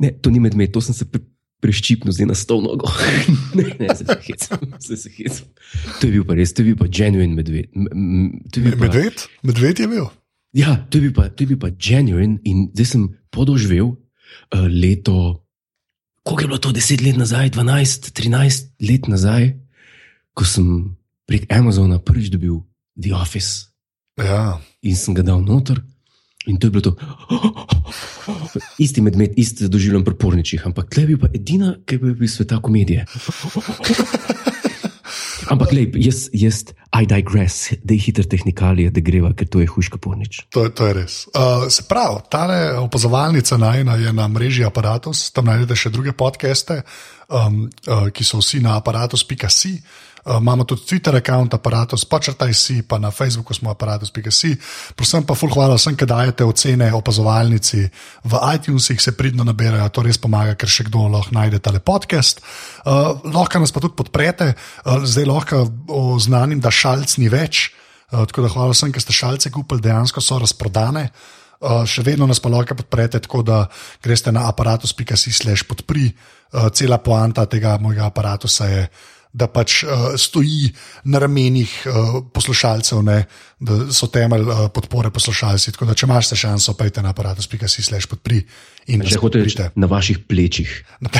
Ne, to ni medved, to sem se pre, preščipnil zdaj na stol nogo. ne, ne, se hecam, se se hecam. To je bil pa res, to je bil pa genuine medved. M- bil pa- Medved? Medved je bil. Ja, to je bil pa, to je bil pa genuine in zdaj sem podoživel uh, leto, koliko je bilo to, 10 let nazaj, 12, 13 let nazaj, ko sem prek Amazona prvič dobil The Office Ja. in sem ga dal noter. In to je bilo to, isti medved, isti doživljam pri porničih, ampak tle bil pa edina, ki je bil sveta komedije. Ampak, lej, jaz, jaz, I digress, da je hiter tehnikalije, da greva, ker to je huška pornič. To, to je res. Uh, se pravi, ta opazovalnica najna je na mreži Apparatus, tam najdete še druge podcaste, um, uh, ki so vsi na aparatus.si. Uh, imamo tudi Twitter račun, aparatus, počrtaj si, pa na Facebooku smo aparatus.si. Prosim pa, ful hvala vsem, ki dajete ocene opazovalnici v iTunesih, se pridno nabirajo, to res pomaga, ker še kdo lahko najde tale podcast. Uh, lahko nas pa tudi podprete, uh, zdaj lahko oznanim, da šalc ni več. Uh, tako da hvala vsem, ki ste šalce kupili, dejansko so razprodane. Uh, še vedno nas pa lahko podprete, tako da greste na aparatus.si slash podpri. Uh, cela poanta tega mojega aparatusa je, da pač uh, stoji na ramenih uh, poslušalcev, ne, da so temelj uh, podpore poslušalci. Tako da, če imaš šanso, pejte na aparatus.si slash podpri Že hočeš podprite. na vaših plečih.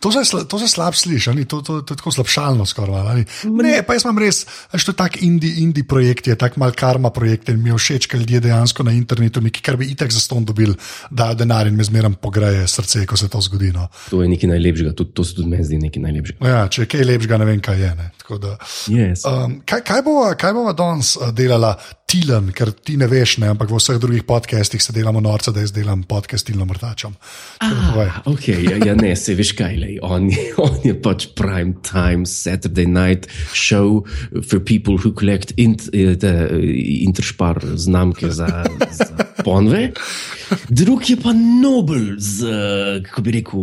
To se, to se slab sliši, ali to, to, to je tako slabšalno skoraj. ali? Ne, pa jaz imam res, to je tak indie, indie projekt, je tak mal karma projekt in mi je všeč, ker ljudje dejansko na internetu nekaj, kar bi itek za ston dobil, dajo denar in me zmeram pogreje srce, ko se to zgodi. No. To je nekaj najlepšega, tudi, to se tudi meni zdi nekaj najlepšega. Ja, če je kaj lepšega, ne vem, kaj je. Ne. Da, Yes. um, kaj, kaj bova, kaj bova danes uh, delala tilen, ker ti ne veš, ne, ampak v vseh drugih podcastih se delamo norca, da jaz delam podcast tilno mrtačom. Povej. Okay, ja, ja, ne, se veš kaj, lej, on, je- on je pač prime time Saturday night show for people who collect int, eh, te, eh, interšpar znamke za, za ponve. Drug je pa Nobel z, eh, kako bi rekel,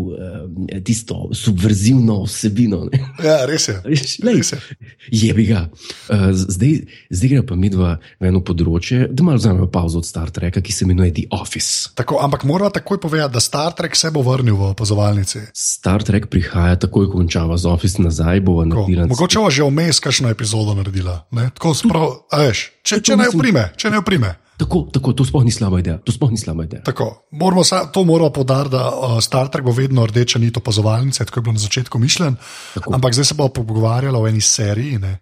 eh, tisto subverzivno vsebino. Ne? Ja, res je. Lej, Res je. Je bi ga. Uh, zdaj, zdaj gre pa midva v eno področje, da malo vzamemo pauzo od Star Treka, ki se imenuje The Office. Tako, ampak moramo takoj povedati, da Star Trek se bo vrnil v opazovalnici. Star Trek prihaja takoj, ko končava z Office nazaj. Mogoče bo že vmes kakšno epizodo naredila. ne? Tako sprav, veš, če, če ne oprime, če ne oprime. Tako, tako, to sploh ni slaba ideja. To sploh ni slaba ideja. Tako, moramo, sa- to moramo podariti, da uh, Star Trek bo vedno rdeča nit opazovalnice, tako je bilo na začetku mišljen. Tako. Ampak zdaj se bomo pogovarjali o eni seriji, ne,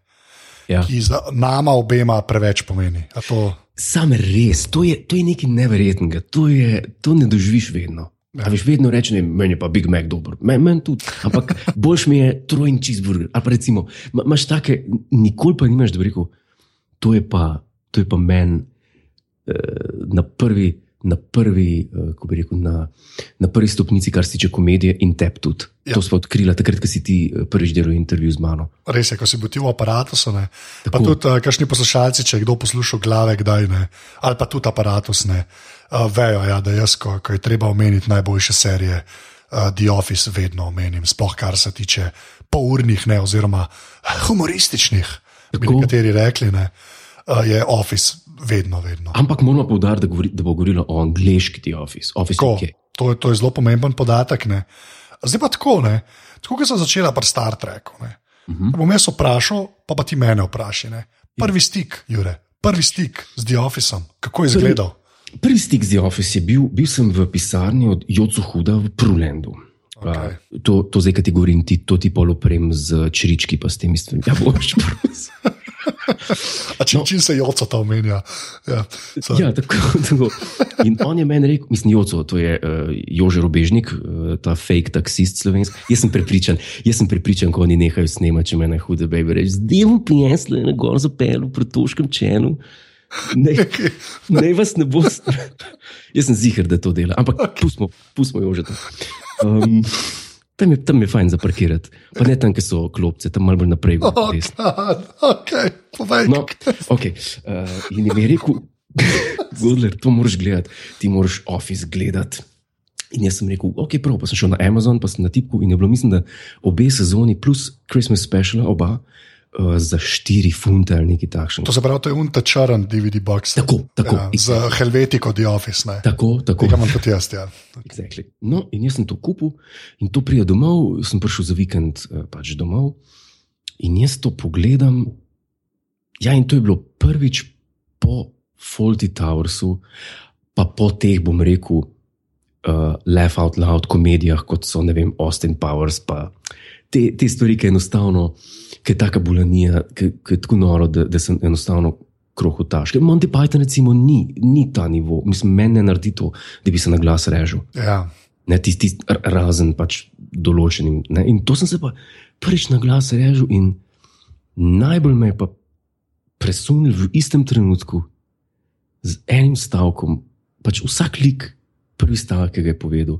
Ja. ki za nama obema preveč pomeni. A To, Sam res, to je, to je nekaj neverjetnega, to, je, to ne doživiš vedno. Ja. Veš, vedno rečeš, meni je pa Big Mac dober, meni men tudi. Ampak boljš mi je trojni cheeseburger. Ali pa recimo, ma- imaš take, nikoli pa nimaš, da bi rekel, to je pa, to je pa meni na prvi, na prvi, eh, kako bi rekel, na, na prvi stopnici, kar se tiče komedije in tep tudi. Ja. To smo odkrili takrat, ko si ti eh, prvič delal intervju z mano. res je, ko si bil ti v aparatusu. Ne, pa Tako. tudi, uh, kakšni poslušalci, če je kdo poslušal glave, kdaj ne, ali pa tudi aparatus, ne, uh, vejo, ja, da jaz, ko, ko je treba omeniti najboljše serije, uh, The Office vedno omenim, sploh kar se tiče polurnih, ne, oziroma humorističnih, bi Tako. nekateri rekli, ne, uh, je Office vedno, vedno. Ampak moramo poudariti, da, govori, da bo govorilo o angliški The Office. Office Tako, UK. to, to je zelo pomemben podatek. Ne. Zdaj pa tako, ne. tako kot sem začela pri Star Treku. Ne. Uh -huh. Bom jaz vprašal, pa, pa ti mene vprašaj. ne. Prvi stik, Jure, prvi stik z The Officeom, kako je izgledal? Prvi stik z The Office je bil, bil sem v pisarni od Jocu Huda v Prulendu. Okej. Uh, to, to zdaj, ki ti govorim, ti, to ti poloprem z črički, pa s temi stvarmi. Ja, boš prosil. A če no. čim se joco ta omenja? Ja, sorry. Ja, tako, tako. In on je meni rekel, mislim, Joco, to je uh, Jože Robežnik, uh, ta fake taksist slovenski. Jaz sem prepričan, jaz sem prepričan, ko oni nehajo snemati, če me ne hude, baby, reči, zdaj bom pijesle na gor zapel v pretoškem čenu. Ne, ne vas ne bo. Jaz sem ziger, da to dela, ampak okay. pustimo, pustimo Jože to. Um, tam, je, tam je fajn zaparkirati, pa ne tam, kjer so klopce, tam malo bolj naprej. Oh. God, okay, povej. No, okay. uh, in je mi rekel, Gudler, to moraš gledati, ti moraš Office gledati. In jaz sem rekel, ok, prav, pa sem šel na Amazon, pa sem na tipku in je bilo, mislim, da obe sezoni plus Christmas special, oba, uh, za 4 funte ali nekaj takšnega. To se pravi, to je unta črn DVD box. Tako, tako. Ja, z Helvetiko The Office. Ne. Tako, tako. Tega imam tudi jaz. Ja. Exactly. No, in jaz sem to kupil, in to pride domov, sem prišel za vikend eh, pač domov, in jaz to pogledam. Ja, in to je bilo prvič po Faulty Towersu, pa po teh, bom rekel, uh, laugh out loud komedijah, kot so ne vem, Austin Powers, pa te, te stvari, ki enostavno, ki je taka bulanija, ki, ki je tako noro, da, da sem enostavno. Krohotaš. Monty Python, recimo, ni, ni ta nivo, mislim, meni ne naredi to, da bi se na glas režil. Ja. Ne, tisti, tist, razen pač določenim. Ne? In to sem se pa prvič na glas režil, in najbolj me je pa presunil v istem trenutku z enim stavkom. Pač vsak lik, prvi stavek, ki ga je povedal,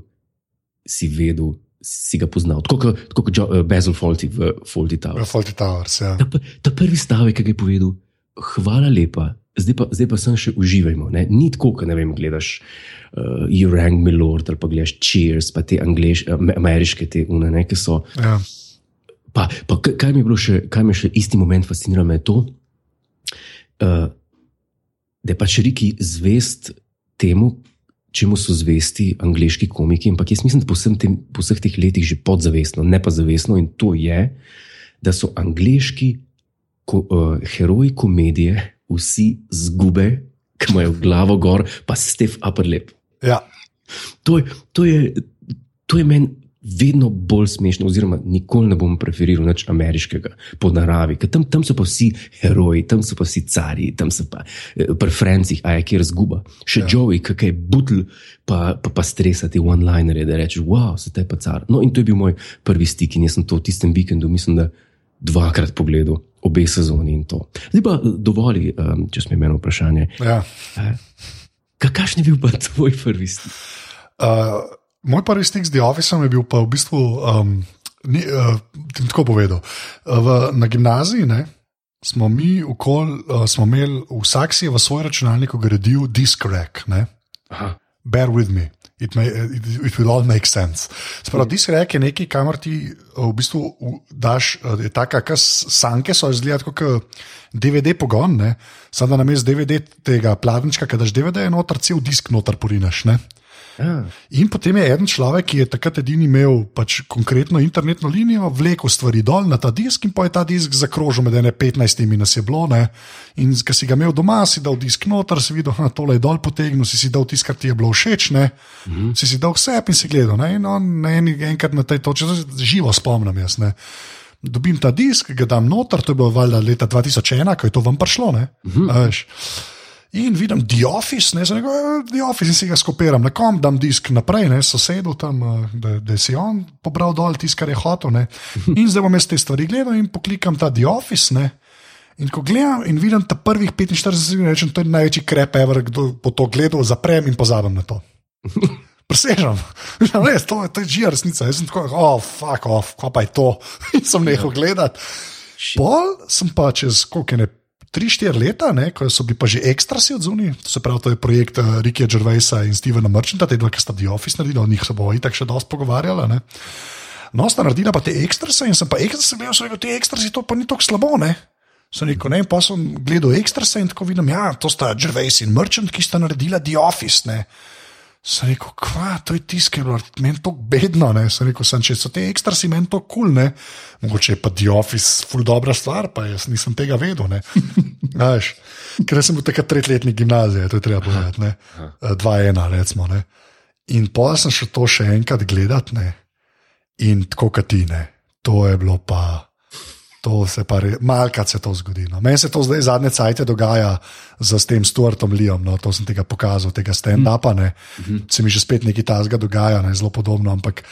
si vedel, si ga poznal. Tako kot uh, Basil Fawlty v Fawlty Towers. Faulty Towers. Ja. Ta, ta prvi stavek, ki ga je povedal, hvala lepa. Zdaj pa, zdaj pa sem še uživajmo. Ne? Ni tako, kot ne vem, gledaš uh, You Rang Me Lord ali pa gledaš Cheers, pa te angliš, uh, ameriške te une, ne, ki so. Ja. Pa, pa kaj mi je bilo še, kaj me še isti moment fascinira, me je to, uh, da je pač Riki zvest temu, čemu so zvesti angliški komiki. Ampak jaz mislim, da po, tem, po vseh teh letih že podzavestno, ne pa zavestno, in to je, da so angliški ko, uh, heroji komedije vsi zgube, ki imajo glavo gor, pa stef upper lip. Ja. To je, to je, to je meni vedno bolj smešno, oziroma nikoli ne bom preferiral nič ameriškega po naravi, ker tam, tam so pa vsi heroji, tam so pa vsi cari, tam so pa eh, pri Francih, a je kjer zguba. Še ja. Joey, ki je butl, pa, pa, pa stresa te one-linere, da rečeš, wow, se te pa car. No, in to je bil moj prvi stik in jaz sem to v tistem vikendu, mislim, da dvakrat pogledal. Obe sezoni in to. Zdaj pa dovolj, um, če smo imeli vprašanje. Ja. Kakšen je bil pa tvoj prvi stik? Uh, moj prvi stik z The Officeom je bil pa v bistvu, um, ni, uh, ti tako povedal. Uh, v, na gimnaziji ne, smo mi, okol, uh, smo imeli, vsak si je v svoj računalnik ugradil disk rack. Bear with me. It, may, it, it will all make sense. Spravo, disk rack je nekaj, kamor ti uh, v bistvu daš, uh, je taka, kas sanke so izgledati kot DVD pogon, ne? samo da namesto DVD tega pladenčka, ki daš DVD, je noter cel disk noter porinaš. Ne? Ah. In potem je en človek, ki je takrat edini imel pač konkretno internetno linijo, vlekel stvari dol na ta disk in pa je ta disk zakrožil med ene 15 nas je bilo. Ne? In ko si ga imel doma, si dal disk noter, si videl, da tole je dol potegnil, si si dal tisto, kar ti je bilo všeč, ne? si si dal vse in si gledal. Ne? In on eni, enkrat na tej točki, živo spomnim jaz. Ne? Dobim ta disk, ga dam noter, to je bilo valjda leta 2001, ko je to vam prišlo. ne, a veš. In vidim The Office, ne, zdaj rekel, The Office in si ga skopiram, na kom dam disk naprej, ne, sosedu tam, eh, da, da si on pobral dol tisto, kar je hotel. Ne. In zdaj bom jaz te stvari gledal in poklikam ta The Office. Ne. In ko gledam in vidim ta prvih 45 sekund, rečem, to je največji krep, ever, kdo bo to gledal, zaprem in pozabim na to. Presežem, res, to, je- to je že resnica. Jaz sem tako, oh, fuck off, kaj pa je to. In sem nehal gledati. Pol sem pa čez koliko je ne. 3-4 leta, ne, ko so bili pa že ekstrasi od zunaj, to se pravi, to je projekt uh, Rikija Gervaisa in Stevena Merchanta, te dva, ki sta The Office naredila, o njih se bo itak še dosti pogovarjala. Ne. No, sta naredila pa te ekstrase in sem pa ekstrase gledal, sem rekel, te ekstrasi to pa ni tako slabo, ne. Sem rekel, ne, in pa sem gledal ekstrase in tako vidim, ja, to sta Gervais in Merchant, ki sta naredila The Office, ne. Sem rekel, kva, to je tisto, ki je meni tako bedno. Ne? Sem rekel, sem, če so te ekstrasi meni to kul, cool, mogoče je pa The Office ful dobra stvar, pa jaz nisem tega vedel. ne. Veš, Ker sem bil takrat tretjletnik gimnazije, to je treba povedati, ne. Eh, dva ena, recimo. Ne? In pa sem šel to še enkrat gledati, ne. in tako katine, to je bilo pa. To se pa re, malkrat se to zgodi. No. Meni se to zdaj zadnje cajtje dogaja z s tem Stuartom Leom, no, to sem tega pokazal, tega stand-upa. Ne. Se mi že spet nekaj tasga dogaja, ne, zelo podobno, ampak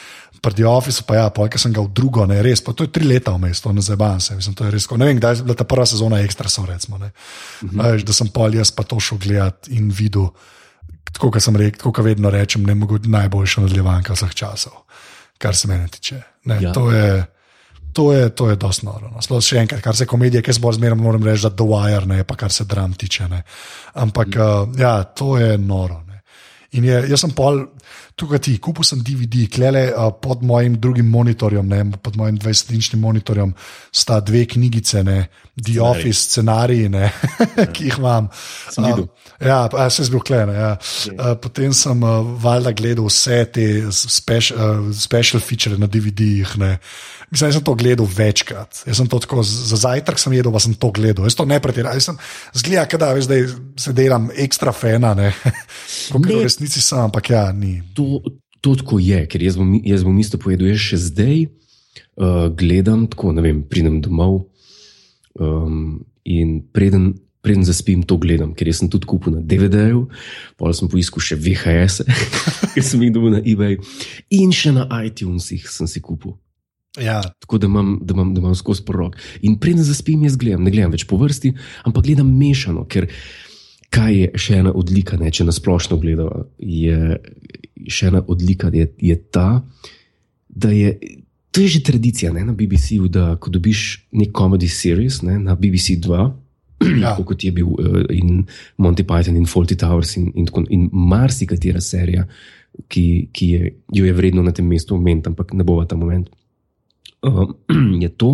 pri The Officeu pa ja, pojka sem ga v drugo, ne, res, pa to je tri leta vmes, to ne zabavam se, mislim, to je res, ne vem, kdaj je bila ta prva sezona ekstra, so recimo, ne. Veš, da sem pol jaz pa to šel gledat in videl, tako kot sem rekel, kot vedno rečem, ne mogo najboljša nadaljevanka vseh časov, kar se mene tiče. Ne, Ja. to je, To je, to je dosti noro. No. Sploh še enkrat, kar se komedije, ki se bolj zmeraj moram reči, da Wire, ne pa kar se dram tiče. Ne. Ampak mm. uh, ja, to je noro. Ne. In je, jaz sem pol, tukaj ti, kupil sem DVD, klele uh, pod mojim drugim monitorjem, ne, pod mojim 20-inčnim monitorjem, sta dve knjigice, ne, The Scenarij. Office, scenariji, ne, ki jih imam. Sem videl. Ja, ja, se zbil klene. Ja. Uh, potem sem uh, valjda gledal vse te speš, uh, special feature na DVD-jih. ne. Mislim, da sem to gledal večkrat. Jaz sem to tako, za zajtrk sem jedel, pa sem to gledal. Jaz to ne pretiravam. Zgleda, da zdaj se delam ekstra fena, ne. Kot v resnici sem, ampak ja, ni. To, to tako je, ker jaz bom, jaz bom isto povedal. Jaz še zdaj uh, gledam, tako ne vem, pridem domov um, in preden, preden zaspim, to gledam, ker sem tudi kupil na DVD-ju, pa sem poiskal še VHS, ki sem jih dobil na eBay, in še na iTunesih sem si kupil. Ja, Tako da imam, da imam, da imam skozi porok. In preden zaspim, jaz gledam, ne gledam več po vrsti, ampak gledam mešano, ker kaj je še ena odlika, ne, če nasplošno gledamo, je še ena odlika, je, je ta, da je. To je že tradicija ne, na BBC-ju, da ko dobiš nek komedi series ne, na BBC 2, Ja. kot je bil uh, in Monty Python in Fawlty Towers in, in, tako- in marsikatera serija, ki, ki je, jo je vredno na tem mestu omeniti, ampak ne bova ta moment uh, je to,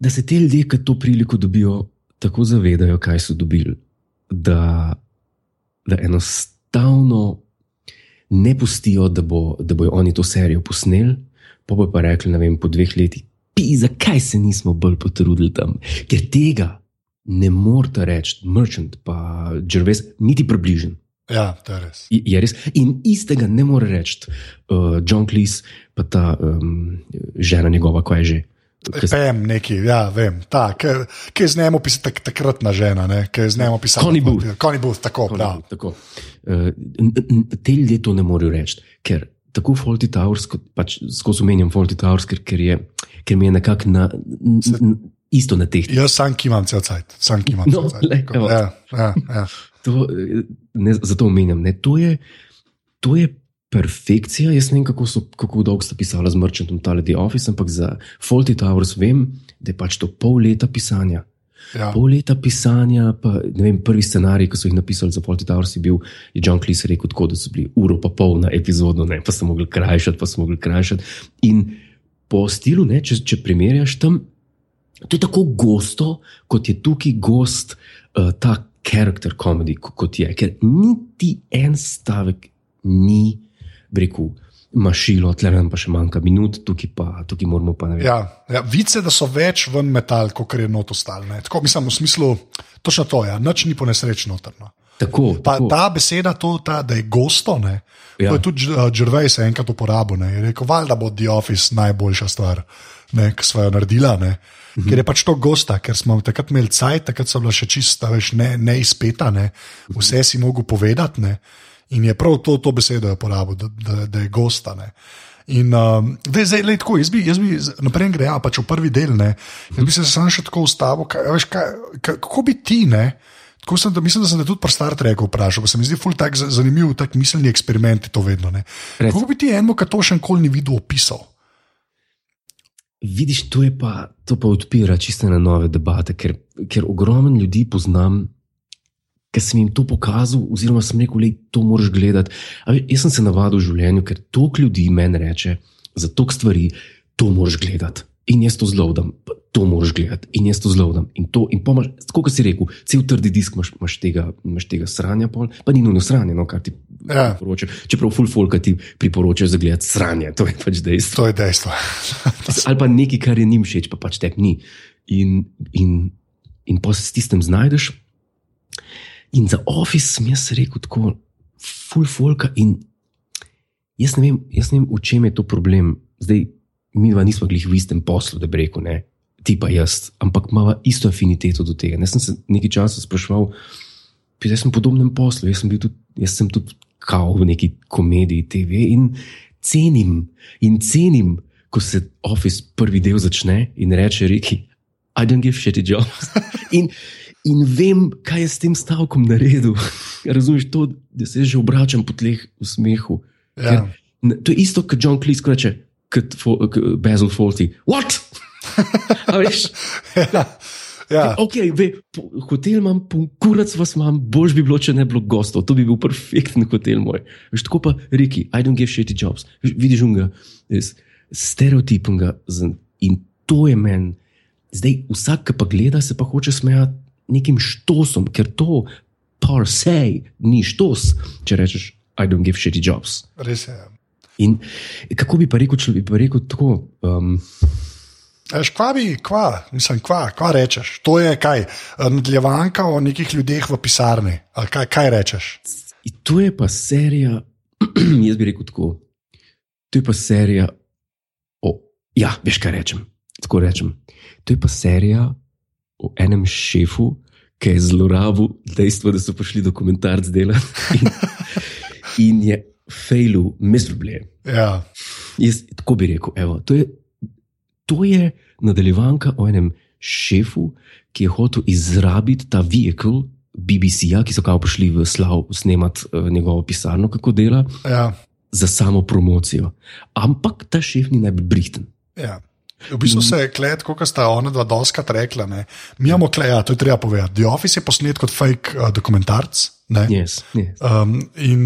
da se te ljudje, ki to priliko dobijo, tako zavedajo, kaj so dobili, da, da enostavno ne pustijo, da, bo, da bojo oni to serijo posneli, pa bojo pa rekli, ne vem, po dveh letih, pi, zakaj se nismo bolj potrudili tam, ker tega ne morete reči, Merchant pa Jervis, niti približen. ja, to je res. Je je res. In istega ne more reči uh, John Cleese, pa ta um, žena njegova, kaj je že. Pem neki, ja, vem. Ta, ki je z njim pisal tak, takratna žena, ki je z njim pisal. Connie Booth. Connie Booth, tako. Tako, Ja. tako. Uh, te ljudje to ne morejo reči, ker tako Faulty Towers, kot pač skozi omenjam Faulty Towers, ker, ker, je, ker mi je nekako na, n, n, isto na teh. Jaz sam kimam cel cajt, sam kimam No, cel cajt. evo. Ja, ja, ja. To, eh, ne, zato omenjam. Ne, to, je, to je perfekcija. Jaz ne vem, kako, so, kako dolgo sta pisala z Merchantom tale The Office, ampak za Faulty Towers vem, da je pač to pol leta pisanja. Ja. Pol leta pisanja, pa ne vem, prvi scenarij, ki so jih napisali za Faulty Towers, je bil, je John Cleese rekel, tako, da so bili uro pa pol na epizodo, ne, pa so mogli krajšati, pa so mogli krajšati. In po stilu, ne, če, če primerjaš tam, to je tako gosto, kot je tukaj gost uh, ta karakter komedij, kot je, ker niti en stavek ni, rekel, mašilo, tle nam pa še manjka minut, tukaj pa, tukaj moramo pa ne vem. Ja, ja, vice, da so več ven metal, kot je not ostalne. Tako mislim, v smislu, točno to je, ja, nič ni po nesreči notrno. Tako, Pa tako. ta beseda, to, ta, da je gosto, ne, ja. To je tudi uh, Gervais enkrat uporabil. Ne, je rekel, valjda bo The Office najboljša stvar, ne, ki smo jo naredila. Ne. Mhm. Ker je pač to gosta, ker smo takrat imeli cajt, takrat so bila še čista, veš, ne, ne izpeta, ne, vse si mogel povedati. Ne, in je prav to, to besedo je uporabil, da, da, da je gosta. Ne. In um, zdaj, zdaj lej, tako, jaz bi, jaz bi naprej grejal, pač v prvi del, ne, jaz bi se sam še tako ustavil, kaj, veš, kaj, kaj, kako bi ti, ne, Tako sem, da, mislim, da sem te tudi pri Star Treku vprašal, pa se mi zdi ful tak za- zanimiv, tak miselni eksperiment to vedno. Ne. Kako bi ti enemu, ki to še nikoli ni videl, opisal? Vidiš, to, je pa, to pa odpira čiste na nove debate, ker, ker ogromno ljudi poznam, ki sem jim to pokazal, oziroma sem rekel, da to moraš gledati. Jaz sem se navadil v življenju, ker toliko ljudi meni reče za toliko stvari, to moraš gledati. In jaz to zlodam, to moraš gledati, in jaz to zlodam. In, to, in pomaž, tako kot si rekel, cel trdi disk imaš, imaš, tega, imaš tega sranja, pol, pa ni nujno sranje, no, kar ti Ja. priporoča. Čeprav full folk ti priporočajo za gledati sranje, to je pač dejstvo. To je dejstvo. Ali pa nekaj, kar je njim všeč, pa pač tebi ni. In, in, in pa se s tistem znajdeš. In za office sem jaz rekel tako, full folka. In jaz ne vem, jaz ne vem v čem je to problem. Zdaj, mi dva nismo glih v istem poslu, da bi rekel, ne, ti pa jaz, ampak imamo isto afiniteto do tega. Jaz sem se nekaj časa spraševal, jaz sem v podobnem poslu, jaz sem, bil tudi, jaz sem tudi kao v neki komediji TV in cenim, in cenim, ko se Office prvi del začne in reče Riki, I don't give shit jobs. in, in vem, kaj je s tem stavkom naredil. Razumeš to, da se že obračam po tleh v smehu. Ja. Ker, to je isto, kot John Cleese ko reče, kot Basil Fawlty. What? Veš? Ja. Ja. Okay, ve, po, hotel imam, kurac vas imam, bož bi bilo, če ne bi bilo gostov. To bi bil perfekten hotel moj. Veš, tako pa reki, I don't give shitty jobs. Veš, vidiš unga, stereotipnega in to je meni. Zdaj, vsak, ki pa gleda, se pa hoče smejati nekim štosom, ker to par se ni štos, če rečeš, I don't give shitty jobs. Res je. In kako bi pa rekel, če bi pa rekel tako? Um, Veš, kva bi, kva, mislim, kva, kva rečeš? To je kaj, nadaljevanka o nekih ljudeh v pisarni. Ali kaj, kaj rečeš? In to je pa serija, jaz bi rekel tako. To je pa serija o. Ja, veš kaj rečem. Tako rečem. To je pa serija o enem šefu, ki je zlorabil dejstvo, da so prišli dokumentarc delati in, in je failu, miserably. Ja, Jaz tako bi rekel. Evo, to, je, to je nadaljevanka o enem šefu, ki je hotel izrabiti ta vehikel BBC-ja, ki so kao prišli v Slav snemati uh, njegovo pisarno, kako dela, ja, za samo promocijo. Ampak ta šef ni najbolj brihten. ja. V bistvu se je klet, kot sta ona dva doskrat rekla. Ne. Mi imamo klet, ja, to je treba povedati. The Office je posnet kot fake uh, dokumentarc. Ne. Yes, yes. Um, in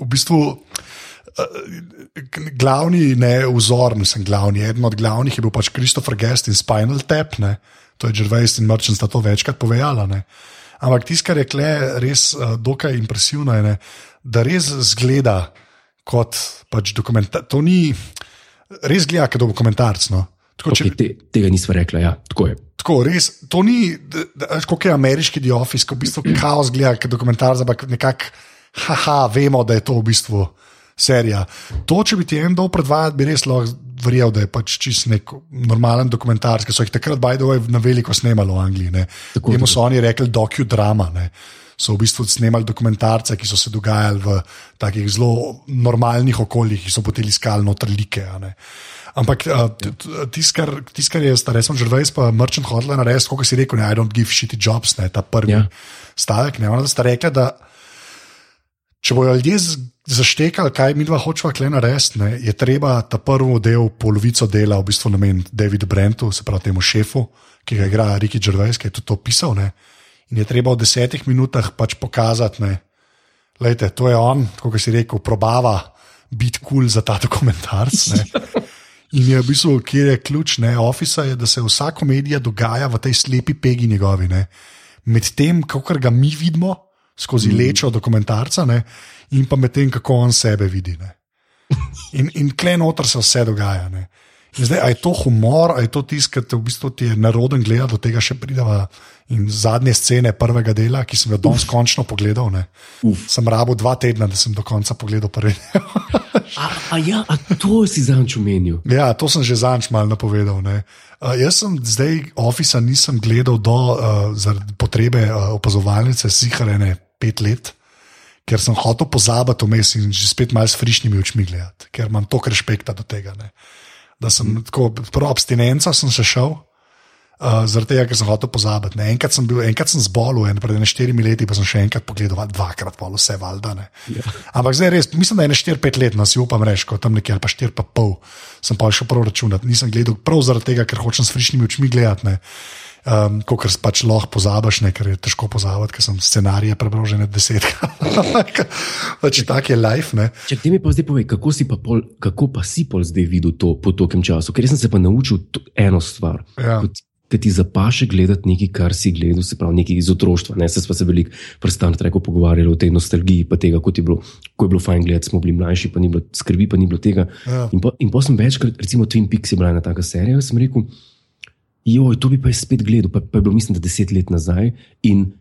v bistvu uh, glavni ne, vzor, mislim, glavni, eden od glavnih je bil pač Christopher Guest in Spinal Tap, ne. to je Gervais in Merchant sta to večkrat povedala. Ne. Ampak tisto, kar je kle res uh, dokaj impresivno, je, ne, da res zgleda kot pač dokumentarc. To ni, res gleda kot dokumentarc. No. Tako, če, Okay, te, tega nisva rekla, ja, tako je. Tako, res, to ni, kot je ameriški The Office, ko v bistvu kaos gleda, kot dokumentarc, ampak nekako, haha, vemo, da je to v bistvu serija. To, če bi ti en dol predvajati, bi res lahko verjel, da je pač čist nek normalen dokumentarc, ki so jih takrat, way, na veliko snemali v Angliji. ne. Tako, Temu so oni rekli docudrama. Ne. So v bistvu snemali dokumentarce, ki so se dogajali v takih zelo normalnih okoljih, ki so potem iskali notrlike. Ampak tisto, kar, tis, kar je zdaj, sem že res, pa Merchant hodila narediti, kot si rekel, ne, I don't give shitty jobs, ne, ta prvi Ja. ja. stavek. Ne, ona sta rekla, da če bojo ljudje zaštekali, kaj mi dva hočeva klena narediti, ne, je treba ta prvi del, polovico dela v bistvu nameniti Davidu Brentu, se pravi temu šefu, ki ga igra Ricky Gervais, ki je tudi to pisal. Ne, in je treba v desetih minutah pač pokazati, ne, Lejte, to je on, kot si rekel, probava biti kul cool za ta dokumentarc. Ne. In je v bistvu, kjer je ključ ne, Office, je, da se vsa komedija dogaja v tej slepi pegi njegovi. Ne. Medtem, kako ga mi vidimo skozi mm. lečo dokumentarca, ne, in pa medtem, kako on sebe vidi. Ne. In, in klej noter se vse dogaja. Ne. In zdaj, je to humor, je to tisto, kar te v bistvu ti je naroden gledati, do tega še prideva. In zadnje scene prvega dela, ki sem ga danes končno pogledal, ne. sem rabo dva tedna, da sem do konca pogledal prvi. A, a ja, a to si zanč omenil. Ja, to sem že zanč malo napovedal. ne. Uh, jaz sem zdaj Office nisem gledal do uh, potrebe uh, opazovalnice Siharene pet let, ker sem hotel pozabiti vmes in že spet malo s frišnimi očmi gledati, ker imam toliko respekta do tega. Ne. Da sem tako, prvo abstinenco sem se šel. Uh, zaradi tega, ker sem hotel pozabiti. Ne. Enkrat sem, bil, enkrat sem zbolel, en, pred štirimi leti, pa sem še enkrat pogledal, va- dvakrat, pa vse valjda. ne. Ampak zdaj res, mislim, da je ne 4-5 let, no si upam reči, kot tam nekje ali pa 4 pa pol, sem pa šel prav računati. Nisem gledal prav zaradi tega, ker hočem s frišnimi očmi gledati. Ne. Um, Kot pač lahko pozabiš, ne, ker je težko pozabiti, ker sem scenarije prebral že ne desetkrat. pač tak je life. Ne. Če ti mi pa zdaj povej, kako, si pa pol, kako pa si pol zdaj videl to po tokem času? Ker sem se pa naučil eno stvar. Ja. Kot- Da ti zapaše gledati nekaj, kar si gledal, se pravi, nekaj iz otroštva. Ne? Se smo se veliko prstano reko pogovarjali o tej nostalgiji, pa tega, kot je bilo, ko je bilo fajn gledati, smo bili mlajši, pa ni bilo skrbi, pa ni bilo tega. Ja. In, po, in pa sem večkrat, recimo Twin Peaks je bila ena taka serija, sem rekel, joj, to bi pa jaz spet gledal, pa, pa je bilo mislim, da deset let nazaj. In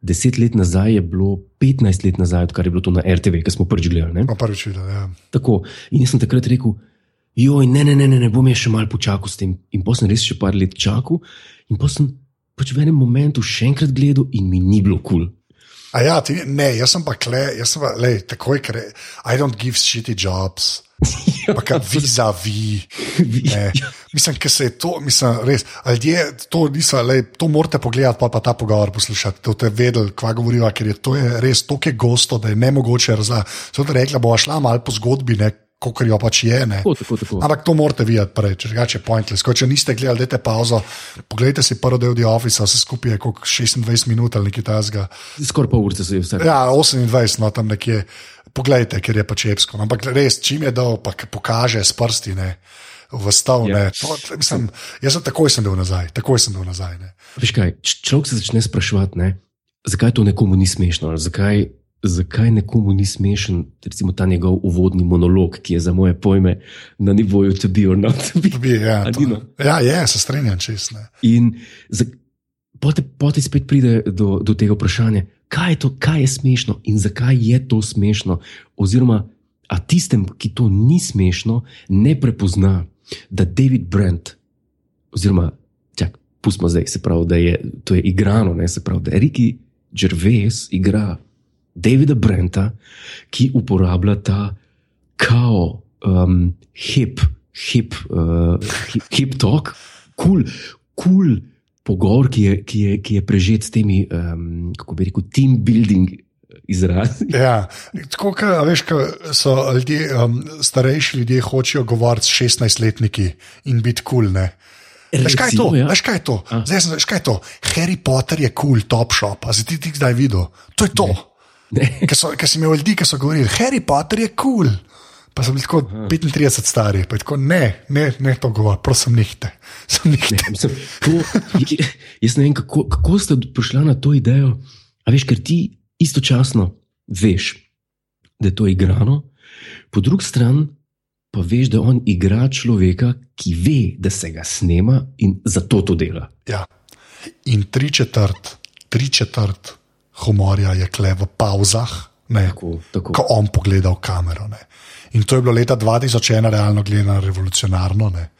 deset let nazaj je bilo 15 let nazaj, odkar je bilo to na RTV, ki smo prvič gledali. ne. Pa prvič videl. Ja. Tako. In jaz sem takrat rekel, joj, ne, ne, ne, ne, ne bom jaz še malo počakal s tem. In potem sem res še par let čakal, in potem sem pač v enem momentu še enkrat gledal, in mi ni bilo kul. Cool. A ja, ti, ne, jaz sem pa kle, jaz sem pa, lej, takoj, ker I don't give shitty jobs. Pa kar viza vi. Ne. Mislim, ker se je to, mislim, res, ljudje to niso, lej, to morate pogledati, pa, pa ta pogovor poslušati, da boste vedeli, kva govoriva, ker je to je res tako gosto, da je ne mogoče razumeti. Zato rekla, bo šla malo po zgodbi, ne, kot jo pač je. Ne. Tako, tako, tako. Ampak to morate videti prej, če drugače je pointless. Ko, če niste gledali, dajte pauzo, pogledajte si prvi del The Office, vse skupaj je kot 26 minut ali nekaj tasga. Skoraj pol ure se je vse. Ja, 28, no tam nekje. Poglejte, ker je pač epsko. Ampak res, čim je dal, pa pokaže s prsti. Ne. V stav, Ja. ne. To, mislim, jaz sem takoj sem bil nazaj, takoj sem bil nazaj. Ne. Veš kaj, človek se začne spraševati, ne, zakaj to nekomu ni smešno, zakaj, zakaj nekomu ni smešen, recimo ta njegov uvodni monolog, ki je za moje pojme na nivoju to be or not to be. Bi, ja, A to, no? ja, je, se strinjam čest. Ne. In za- potem potem spet pride do, do tega vprašanja, kaj je to, kaj je smešno in zakaj je to smešno. Oziroma, a tistem, ki to ni smešno, ne prepozna, da David Brent, oziroma, čak, pustimo zdaj, se pravi, da je to je igrano, ne, se pravi, da Ricky Gervais igra Davida Brenta, ki uporablja ta kao, um, hip, hip, uh, hip, hip talk, kul, cool, cool pogovor, ki je, ki, je, ki je prežet s temi, um, kako bi rekel, team building izrazi. Ja, tako kot veš, ko so ljudje, um, starejši ljudje hočejo govoriti s 16-letniki in biti kul. Cool, Veš kaj to? Ja. Veš kaj je to? Zdaj sem, veš kaj je to? Harry Potter je kul, cool, top shop. A si ti ti kdaj videl? To je to. Ker si imel ljudi, ki so govorili, Harry Potter je kul. Cool. Pa sem bil tako 35 stari, pa tako ne, ne, ne to govor, prosim, nihte. Sem nihte. Mislim, to, jaz ne vem, kako, kako ste prišli na to idejo. A veš, ker ti istočasno veš, da je to igrano, po drugi strani pa veš, da on igra človeka, ki ve, da se ga snema in zato to dela. Ja. In tri četrt, tri četrt humorja je kle v pauzah, ne, Tako, tako. ko on pogleda v kamero. Ne. In to je bilo leta 2001, realno gledano, revolucionarno. Ne.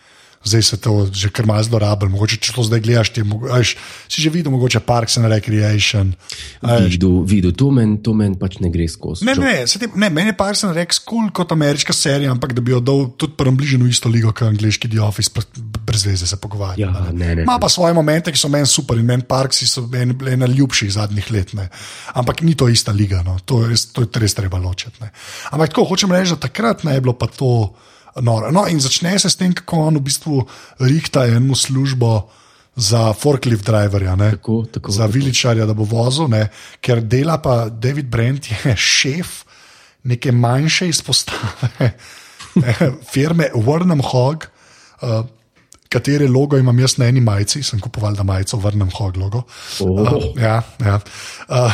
Zdaj se to že kar malo zlorablja. Mogoče če to zdaj gledaš, ti, mogo- a veš, si že videl, mogoče Parks and Recreation. Videl, videl, to meni men pač ne gre skozi. Ne, ne, te, ne, meni je Parks and Rec kul kot ameriška serija, ampak da bi jo dal tudi približno isto ligo, kot angliški The Office, brez veze se pogovarjati. Ja, ne, ne. Ima pa svoje momente, ki so meni super in meni Parksi so meni ena ljubših zadnjih let. Ne. Ampak ni to ista liga, no. to, je to je res treba ločiti. ne. Ampak tako hočem reči, da takrat ne je bilo pa to noro. No, in začne se s tem, kako on v bistvu rihta eno službo za forklift driverja. ne. Tako, tako, za viličarja, da bo vozil, ne, ker dela pa David Brent, je šef neke manjše izpostave eh, firme Vrnem Hog. Uh, Katere logo imam jaz na eni majici, sem kupoval da majico, vrnem hog logo. Oh. Uh, ja, ja. Uh,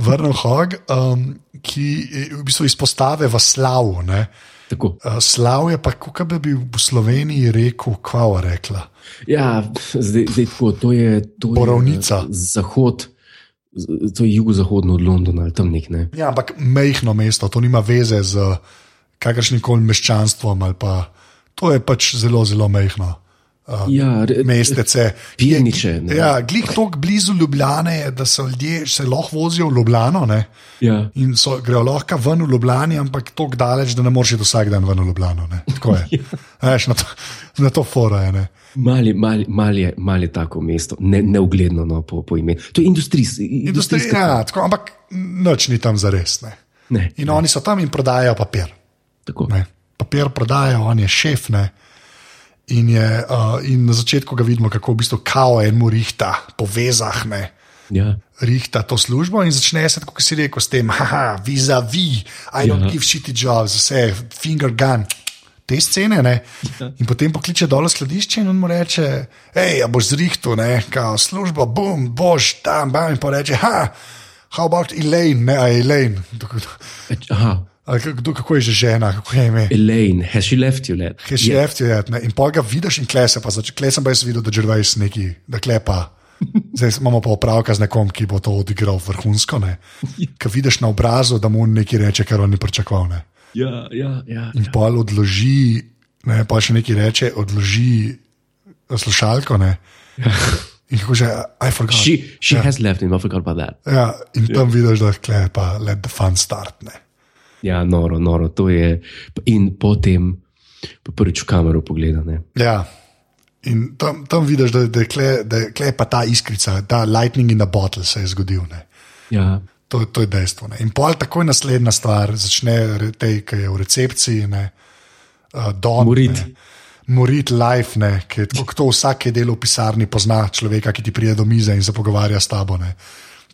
vrnem hog, um, ki v bistvu izpostave v slavu. ne. Tako. Uh, slav je pa, kako bi v Sloveniji rekel, kva rekla. Ja, zdaj, zdaj tako, to je. To Borovnica. Je, zahod, z- to je jugozahodno od Londona ali tam nek. Ne? Ja, ampak mehko mesto, to nima veze z kakršnim koli meščanstvom. Pa, to je pač zelo, zelo mehko. Uh, Ja, Mestece. Pirniče, ne. Ja, glih tako blizu Ljubljane da so ljudje se lahko vozijo v Ljubljano. Ne? Ja. In so, grejo lahko ven v Ljubljani, ampak tako daleč, da ne moreš iti vsak dan ven v Ljubljano. ne. Tako je. Veš, na to, na to fora je. Ne? Mali, mali, mali, je, mali je tako mesto, ne, neugledno no, po, po imenu. To je industrijsko. Industrija, ja, tako, ampak noč ni tam za res. Ne? Ne, In oni so tam in prodajajo papir. tako. Ne. Papir prodajajo, on je šef. Ne. In, je, uh, in na začetku ga vidimo, kako v bistvu kao enemu rihta, po vezah, ne, Ja. rihta to službo in začne se, kot si rekel, s tem, haha, viza vi, I don't Ja. give shitty jobs, vse, finger gun. Te scene, ne? in potem pokliče dol v skladišče in on mu reče: hej, a boš zrihtu, ne, kao službo, bum, boš tam, bam, in pa reče: ha, how about Elaine, ne, a Elaine, Aha, kdo, kako je že žena, kako je ime. Elaine, has she left you, lad? Kaj še jefti je, ne? in pol ga vidiš in klese, pa začne, klej sem pa jaz videl, da Gervais neki, da klepa. Zdaj imamo pa opravka z nekom, ki bo to odigral vrhunsko. Kaj vidiš na obrazu, da mu nekaj reče, kar on ni pričakoval, ne. Ja, ja, ja. In pol odloži, ne, pa še nekaj reče, odloži slušalko, ne. In kako že, I forgot. She, she yeah. has left him, I forgot about that. Ja, in tam vidiš, da klepa, let the fun start, ne. Ja, noro, noro, to je. In potem pa prvič v kamero pogleda. Ne? Ja. In tam, tam vidiš, da, da, je kle, da je kle pa ta iskrica, ta lightning in the bottle se je zgodil. Ne. Ja, To, to je dejstvo. Ne. In pol takoj naslednja stvar, začne tej, ki je v recepciji, ne, uh, Don. Morit. ne, Morit life, ne, ki je tako, kot to vsak, delal v pisarni, pozna človeka, ki ti pride do mize in se pogovarja s tabo. Ne.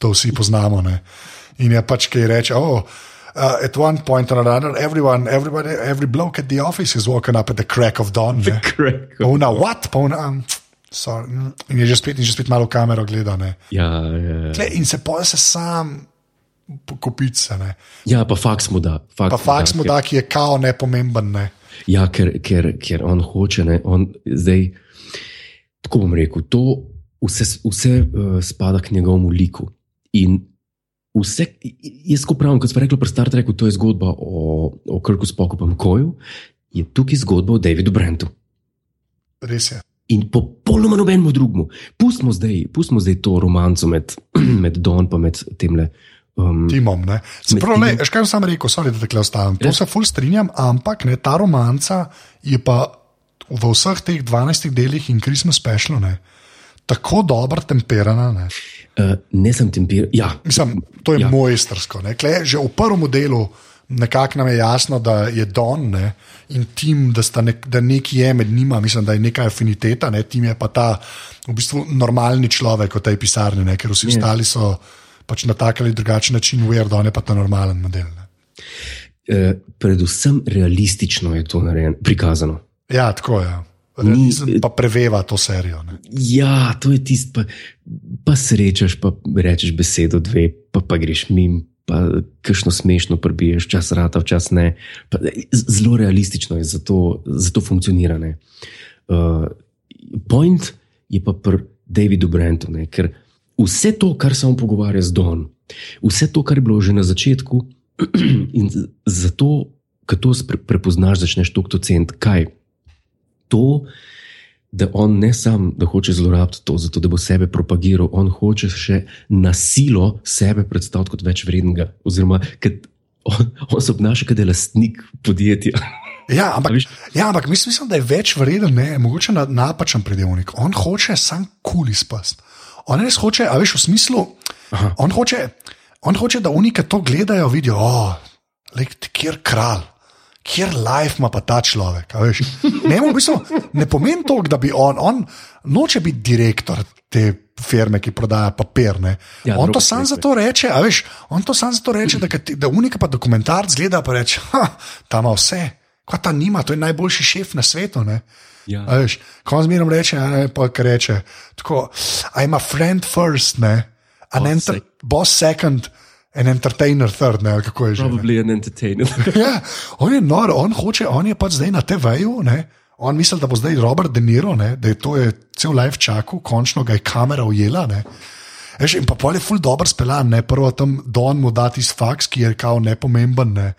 To vsi poznamo. Ne. In je pač, ki reče, oh, uh, at one point or another, everyone, everybody, every bloke at the office is walking up at the crack of dawn. ne. Crack. Pa Ona, what? Pa ona, um, sorry, mm, in je že spet, in že spet malo v kamero gleda. ne. Ja, ja, ja. Tle, in se pol se sam kopice. Ne. ja, pa faks mu da. Faks Pa faks mu da, ki je kao nepomemben. Ne. Ja, ker, ker, ker on hoče, ne, on zdaj. Tako bom rekel, to vse, vse uh, spada k njegovemu liku. In vse, jaz ko pravim, kot smo rekli pri Star Treku, to je zgodba o, o Krku Spoku in Koju, je tukaj zgodba o Davidu Brentu. Res je. In popolnoma nobenemu drugemu. Pustimo zdaj, pustimo zdaj to romanco med, med Don in med temle. Um, Timom. ne. Pravi, ne, veš, kaj sem rekel, sorry, da te ostavim. To Ja. se ful strinjam, ampak ne, ta romanca je pa v vseh teh 12 delih in Christmas specialu ne, tako dobro temperana. Ne. uh, ne sem temper. Ja, Mislim, to je ja. Ja. mojstrsko. ne. Kle, že v prvem delu nekako nam je jasno, da je Don ne, in tim, da, sta nek, da nekaj je med njima, mislim, da je neka afiniteta, ne, tim je pa ta v bistvu normalni človek v tej pisarni, ne, ker vsi Je. ostali so pač na tak ali drugačen način, weird, on je pa ta normalen model. Ne. uh, predvsem realistično je to narejeno, prikazano. Ja, tako je. Realizem pa preveva to serijo. Ne. Ja, to je tisto, pa, pa srečaš, pa rečeš besedo, dve, pa, pa greš mim, pa kakšno smešno prbiješ, čas rata, včasih ne. Pa, z- zelo realistično je, zato, zato funkcionira. ne. Uh, point je pa pri Davidu Brentu, ne, ker vse to, kar se on pogovarja z Don, vse to, kar je bilo že na začetku, in zato, ko to prepoznaš, začneš to ceniti, kaj to, da on ne sam, da hoče zlorabiti to, zato da bo sebe propagiral, on hoče še na silo sebe predstaviti kot več vrednega. Oziroma, on, on se obnaša kot da je lastnik podjetja. Ja, ampak, ja, ampak mislim, mislim, da je več vreden, ne, mogoče na, napačen predelnik. On hoče sam kul izpast. On res hoče, a veš, v smislu, Aha. on hoče, on hoče, da oni, ki to gledajo, vidijo, oh, lek, kjer kralj. Kjer life ima pa ta človek? Ne, v bistvu, ne pomeni to, da bi on, on noče biti direktor te firme, ki prodaja papir. ne. Ja, on to sam zato reče, veš, on to sam zato reče, da, da unika pa dokumentarc gleda pa reče, tam ima vse, kaj ta nima, to je najboljši šef na svetu. Ne? Ja. A Veš, ko on zmeraj reče, ne, pa kar reče, tako, I'm a friend first, ne, an Boss enter, sec- boss second, an entertainer third, ne, kako je že. Probably an entertainer. Ja, on je nor, on hoče, on je pač zdaj na TV-ju. On misli, da bo zdaj Robert De Niro, ne, da je to je cel life čakal, končno ga je kamera ujela. ne. Veš, in pa pol je ful dobro speljan, ne prvo tam Don mu da tisti faks, ki je kao nepomemben, ne,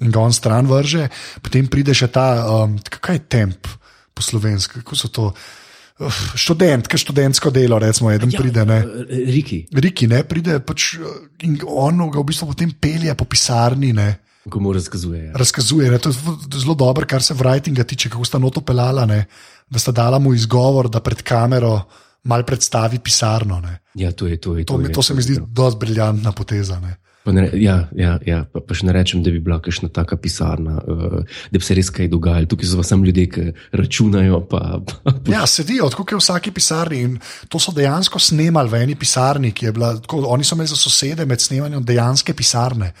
in ga on stran vrže, potem pride še ta, um, kaj je temp po slovenski, kako so to, Uf, študent, kaj študentsko delo, recimo, eden ja, pride, ne. Riki, Riki, ne, pride pač uh, in on ga v bistvu potem pelje po pisarni, ne ko mu razkazuje. Ja. razkazuje. Ne? To je zelo dobro, kar se writinga tiče, kako sta noto pelala, ne? da sta dala mu izgovor, da pred kamero mal predstavi pisarno. Ne? Ja, to je to. Je, To, to, mi, je, to se mi zdi je. dosti briljantna poteza. Ne? Pa ne, ja, ja, ja pa, pa še ne rečem, da bi bila kakšna taka pisarna, uh, da bi se res kaj dogajalo. Tukaj so pa samo ljudje, ki računajo. Pa, pa, Ja, sedijo, tako v vsaki pisarni. In to so dejansko snemali v eni pisarni, ki je bila. Tako, oni so imeli za sosede med snemanjem dejanske pisarne.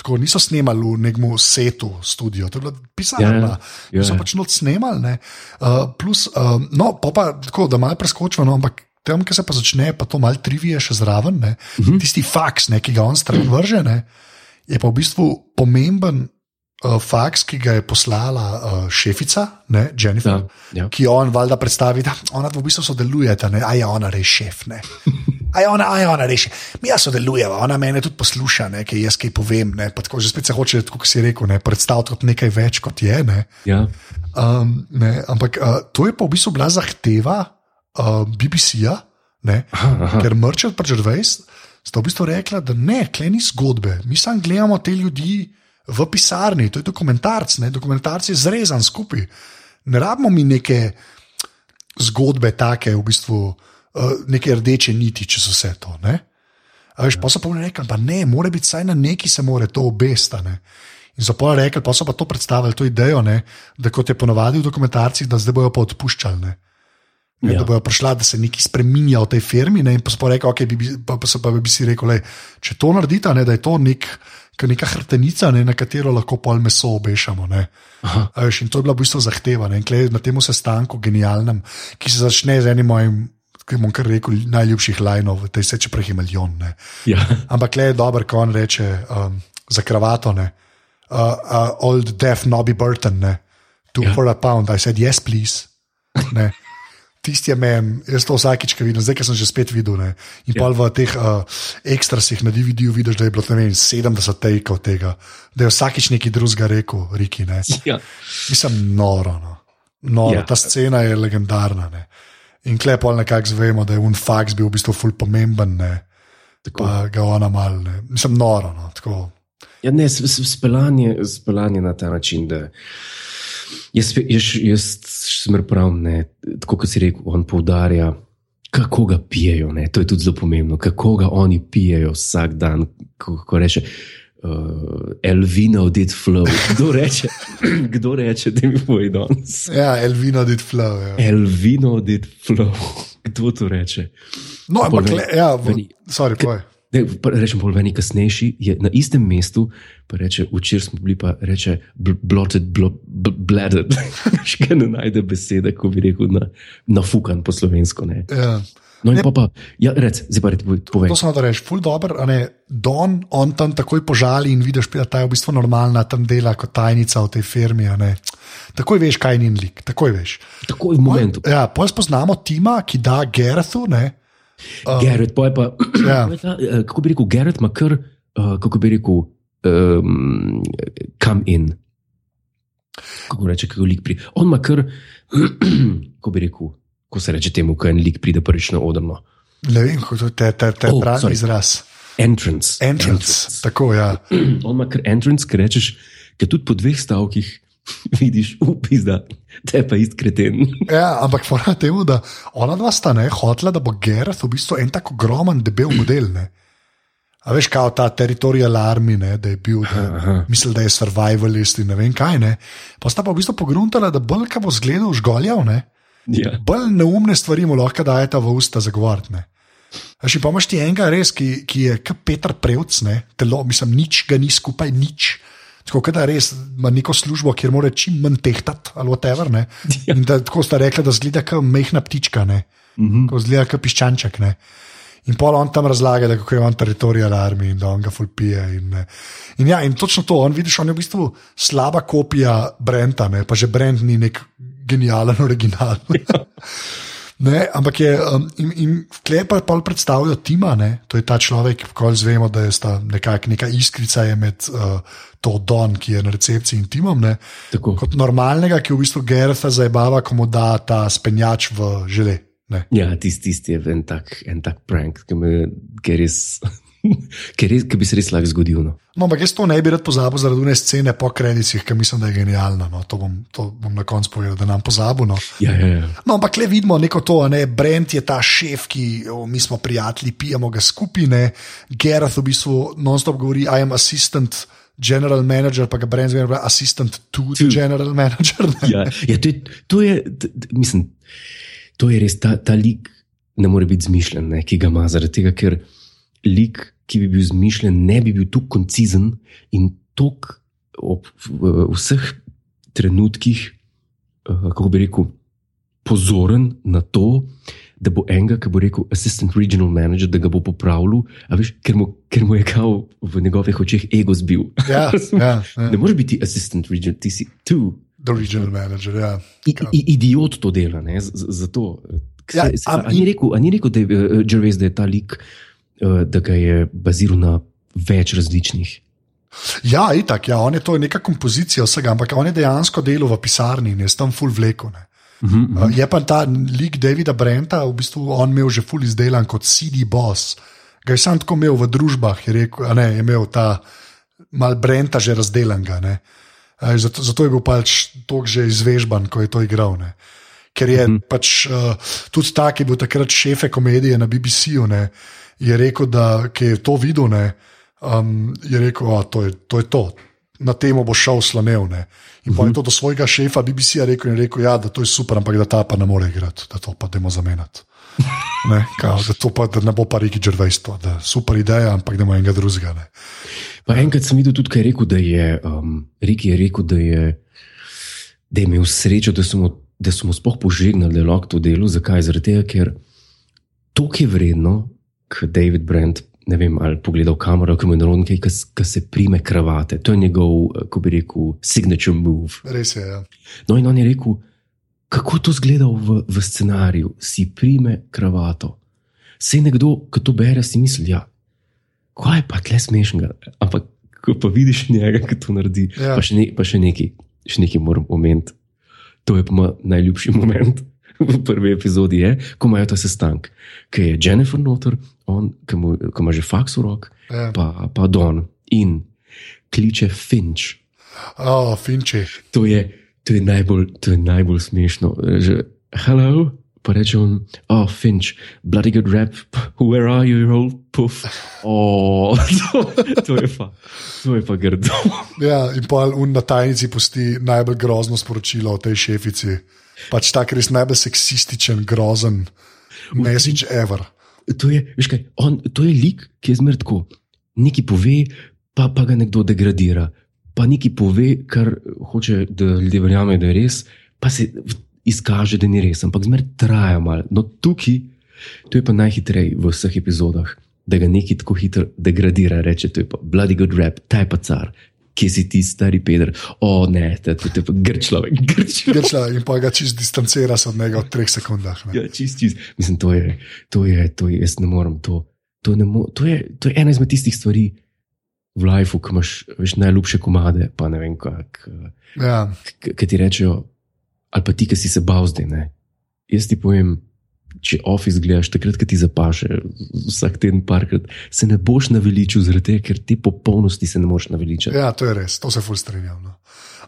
Tako niso snemali v nekem setu, studio, to je bila pisarna. Ja, ja, Ja, so ja. pač noč snemali. ne. Uh, plus, uh, no, pa, pa tako, da malo preskočimo, no, ampak tam, ki se pa začne, pa to malo trivije še zraven. Ne, uh Mhm. -huh. Tisti faks, ne, ki ga on stran vrže, ne, je pa v bistvu pomemben uh, faks, ki ga je poslala uh, šefica, ne, Jennifer. Ja, ja. Ki on valjda predstavi, da ona v bistvu sodelujeta, ne, a je ona res šef. Ne. A je ona, a je ona res. Mi ja sodelujeva, ona mene tudi posluša, ne, kaj jaz kaj povem. Ne, tako, že spet se hoče, kot si rekel, ne, predstaviti kot nekaj več, kot je. Ne. Ja. Um, ne, ampak uh, to je pa v bistvu bila zahteva uh, BBC-ja, ker Mrčel pa Žrvejs sta v bistvu rekla, da ne, klej ni zgodbe, mi samo gledamo te ljudi v pisarni, to je dokumentarc, ne, dokumentarc je zrezan skupaj. Ne rabimo mi neke zgodbe, take v bistvu, uh, neke rdeče niti čez vse to. Ne. A Veš, pa so pa oni rekli, pa ne, mora biti vsaj na neki se more to obestane. In so pa rekli, pa so pa to predstavili, to idejo, ne, da kot je ponovadi v dokumentarcih, da zdaj bojo pa odpuščali. Ne. Ne, Ja. Da bojo prišla, da se nekaj spremenja v tej firmi. Ne, pa rekli, okay, bi, pa, pa, pa bi si rekel, lej, če to naredite, ne, da je to nek, ka neka hrtenica, ne, na katero lahko pol meso obešamo. Veš, in to je bila v bistvu zahteva. Ne, na tem sestanku, genialnem, ki se začne z enim mojim, ki bom kar rekel, najljubših lajnov, tej se če prej je milijon. Ne. Ja. Ampak le je dober, ko on reče um, za kravato, ne. Uh, uh, old deaf Nobby Burton, ne. two Ja. for a pound. I said, yes, please. Ne. Tisti je meni, jaz to vsakič, ki vidim, zdaj, ker sem že spet videl. Ne. In Ja. yeah. pa v teh uh, ekstrasih na DVD-ju vidiš, da je bilo vem, 70 tejkov tega, da je vsakič nekaj drugega rekel, Riki. Ne. Ja. Mislim, noro. No. noro. Ja. Ta scena je legendarna. Ne. In klepol nekako zvemo, da je un faks bil v bistvu ful pomemben, ne. Tako. pa ga ona mal. Ne. Mislim, noro. No. Tako. Ja, ne, speljanje na ta način, da jaz, jaz, jaz sem prav, ne, tako kot si rekel, on poudarja, kako ga pijejo. Ne, to je tudi zelo pomembno, kako ga oni pijejo vsak dan. Ko, ko reče, uh, Elvino did flow. Kdo reče, kdo reče da mi pojdi danes? Ja, Elvino did flow. Ja. Elvino did flow. Kdo to reče? No, ampak, le, ja, v, sorry, povej. Ne, pa rečem, bolj meni kasnejši je na istem mestu, pa reče, včeraj smo bili pa reče, bl- blotted, blo, bl, bladed. Še ne najde besede, ko bi rekel, na, nafukan po slovensko. Ne. Ja. No in pa, pa ja, rec, zdaj pa reci, povej. To samo da rečeš, ful dobr, a ne, Don, on tam takoj požali in vidiš, da ta je v bistvu normalna, tam dela kot tajnica v tej firmi. ne. Takoj veš, kaj je njen lik, takoj veš. Takoj v momentu. Ja, pol spoznamo Tima, ki da Gerethu, ne, Garrett, pa je pa, Ja. ta, eh, kako bi rekel, Garrett ima kar, uh, kako bi rekel, um, come in. Kako reče, kako lik pride. On ima kar, kako bi rekel, ko se reče temu, ko en lik pride prvič na odrno. ne vem, kako to te, te, te Oh, pravi sorry. izraz. Entrance. Entrance, tako ja. On ima kar entrance, ki rečeš, ki tudi po dveh stavkih vidiš, upis, da te pa ist kreten. Ja, ampak fora temu, da ona dva sta ne hotela, da bo Gerard v bistvu en tako ogromen, debel model. Ne. A veš, kao ta teritorial army, ne, da je bil, da, mislil, da je survivalist in ne vem kaj. Ne. Pa sta pa v bistvu pogruntala, da bolj, ko bo zgledal žgoljav, ne, Ja. bolj neumne stvari mu lahko dajeta v usta zagovarjati. A še pa imaš ti enega res, ki, ki je kot Petr Prevc, ne, telo, mislim, nič ga ni skupaj, nič. Tako da res ima neko službo, kjer mora čim manj tehtati, ali whatever. Ne. Ja. In da, tako sta rekla, da zgleda kot mehna ptička, ne. Mhm. Ko zgleda kot piščanček. Ne. In pol on tam razlaga, da kako je on teritorial army in da on ga fulpije. In, in, ja, in točno to, on vidiš, on je v bistvu slaba kopija Brenta, ne, pa že Brent ni nek genijalen original. Ne, ampak je, um, in, in klepa pa predstavljajo Tima, ne? to je ta človek, ko zvemo, da je sta nekak, neka iskrica je med uh, to Don, ki je na recepciji in Timom. Ne? Tako. Kot normalnega, ki v bistvu Gertha zabava, ko mu da ta spenjač v žele. Ne? Ja, tisti tist je en tak, en tak prank, ki, me, ki, res, ki, res, ki bi se res lahko zgodil. No. No, ampak jaz to ne bi rad pozabil zaradi une scene po kredicih, ki mislim, da je genialna. No. To, bom, to bom na koncu povedal, da nam pozabil. No. Ja, ja, ja. No, ampak le vidimo neko to, ne, Brent je ta šef, ki o, mi smo prijatelji, pijemo ga skupine, Gerard v bistvu non-stop govori, I am assistant. General manager, pa ga Brent zmeraj pravi, assistant to the To. general manager. ne. Ja, ja, to, je, to, je, t, t, mislim, to je res ta, ta lik, ne more biti zmišljen, ne, ki ga ima, zaradi tega, ker lik, ki bi bil zmišljen, ne bi bil tako koncizen in tako ob vseh trenutkih, uh, kako bi rekel, pozoren na to. Da bo enega, ki bo rekel, assistant regional manager, da ga bo popravil, a veš, ker mu, ker mu je kao v njegovih očeh ego zbil. Ja, ja, ja. Ne moreš biti assistant regional, ti si tu. The regional manager. Ja. I, i, idiot to dela, ne, z- z- zato. Ja, Se- se- a- A ni rekel, a ni rekel da je uh, Gervais, da je ta lik, uh, da ga je baziral na več različnih. Ja, itak, ja, on je to je neka kompozicija vsega, ampak on je dejansko delal v pisarni in je tam full vleko. Ne. Uh -huh. Uh, je pa ta lik Davida Brenta, v bistvu on imel že full izdelan kot CD boss. Ga je sam tako imel v družbah, je, rekel, a ne, je imel ta mal Brenta že razdelanega. ne. A, Zato, zato je bil pač tako že izvežban, ko je to igral. Ne. Ker je mm -hmm. pač uh, tudi tak, ki je bil takrat šefe komedije na BBC-ju. ne, je rekel, da je to videl, ne, um, je rekel, da to, to je to. Na temo bo šel slonev. Ne. In pa je to do svojega šefa BBC-ja rekel, rekel, ja, da to je super, ampak da ta pa ne more igrati, da to pa demo zamenjati. Ne, kao, da to pa da ne bo pa Riki Džervejstvo, da super ideja, ampak da ima enega drugega. Enkrat sem videl tudi, kaj je rekel, da je um, Riki je rekel, da je, da je imel srečo, da so mu, da so mu sploh požegnali, da je lahko to delo. Zakaj? Zaradi tega, ker to je vredno, David Brent. Ne vem, ali pogledal kamero, kako je narodno, ki se prime kravate. To je njegov, kako bi rekel, signature move. Res je. Ja. No, in on je rekel, kako to zgleda v, v scenariju, si prime kravato. Se nekdo, ki to bere, si misli, ja, kaj je pa tle smešnega. Ampak, ko pa vidiš njega, ki to naredi, Ja. pa še, ne, pa še nekaj, še nekaj moram omeniti. To je pa moj najljubši moment v prvi epizodi, je, ko imajo ta sestanek, ki je Jennifer noter, on, ki, ima že faks v rok, Ja. pa, pa Don in kliče Finch. Oh, Finči. To je, to je, najbolj, to je najbolj smešno. Že, Hello, pa reče on, oh, Finch, bloody good rap, where are you, you old puff? Oh, to, to je pa, to je pa grdo. Ja, in pa un na tajnici pusti najbolj grozno sporočilo o tej šefici. Pač tak res najbolj seksističen, grozen message ever. To je, veš kaj, on, to je lik, ki je zmer tako. Nekaj pove, pa, pa ga nekdo degradira, pa nekaj pove, kar hoče, da ljudje verjamejo, da je res, pa se izkaže, da ni res, ampak zmer traja malo. No, tukaj, to je pa najhitreje v vseh epizodah, da ga nekaj tako hitro degradira, reče: To je pa bloody good rap, ta je pa car. Kje si ti, stari Peter? O, ne, to to- to je pa grčlove, grčlove. Grčla, in pa ga čist distancira se od njega v treh sekundah. Ne. Ja, čist, čist. Mislim, to je, to je, to je, jaz ne morem to. To, ne mo to, je, to je ena izmed tistih stvari v lifeu, ki imaš veš, najljubše komade, pa ne vem, kak, Ja, ti rečejo, ali pa ti, ki si se bal zdaj. Ne? Jaz ti povem, če office gledaš, takrat, ko ti zapaše, vsak teden parkrat, se ne boš naveličil, zaradi tega, ker ti popolnosti se ne moreš naveličati. ja, to je res, to se ful strinjam. No.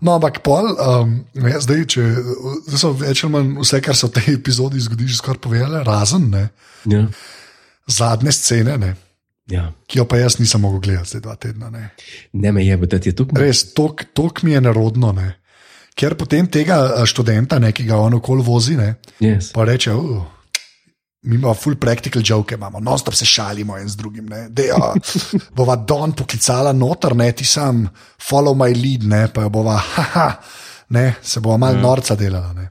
No, ampak pol, um, ja, zdaj, če, zdaj so več ali manj vse, kar se v tej epizodi zgodi, že skoraj povedali, razen ne, Ja, zadnje scene, ne, ja. ki jo pa jaz nisem mogel gledati zdaj dva tedna. Ne. Ne me je, da ti je to Res, tok, tok mi je nerodno. Ne. Ker potem tega eh, študenta, ne, ki ga on okoli vozi, ne, Yes. pa reče, uh, mi imamo full practical joke, imamo, non-stop se šalimo en z drugim. Ne, de, uh, bova Don poklicala noter, ne, ti sam, follow my lead, ne, pa jo bova, haha, ne, se bova mal norca delala. Ne.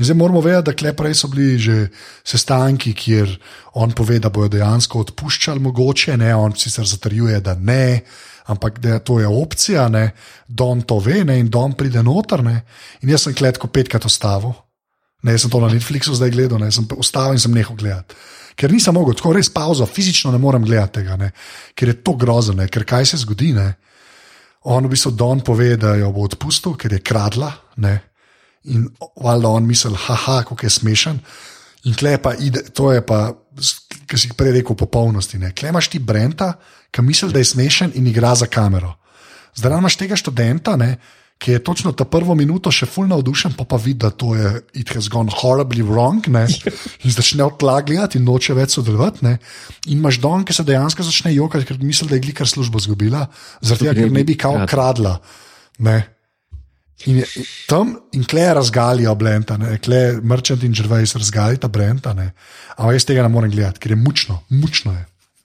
In zdaj moramo vedeti, da kle prej so bili že sestanki, kjer on pove, da bodo dejansko odpuščali, mogoče, ne, on sicer zatrjuje, da ne, ampak da to je opcija, ne, Don to ve, ne, in Don pride noter, ne, in jaz sem kletko petkrat ostavil. Ne, jaz sem to na Netflixu zdaj gledal, ne, sem ustavil in sem nehal gledati. Ker nisem mogel, tako res pauzo, fizično ne morem gledati tega, ne, ker je to grozno, ne, ker kaj se zgodi. Ne, on v bistvu Don pove, da jo bo odpustil, ker je kradla. Ne, in valjda on misli, haha, kako je smešen. In klepa, ide, to je pa, ki si prej rekel, popolnosti. Ne. Klemaš ti Brenta, ki misli, da je smešen in igra za kamero. Zdaj imaš tega študenta, ne, ki je točno ta prvo minuto še full navdušen, pa pa vidi, da to je it has gone horribly wrong. Ne, in začne od tla gledati in noče več sodelovati. Ne, in imaš don, ki se dejansko začne jokati, ker misli, da je glikar službo izgubila, zaradi tega, ker ne bi kao kradla. Ne. In, je, tam in kle razgalijo Blenta, ne, kle Merchant in Žrvajs razgalita Brenta, ne. ampak jaz tega ne morem gledati, ker je mučno, mučno je.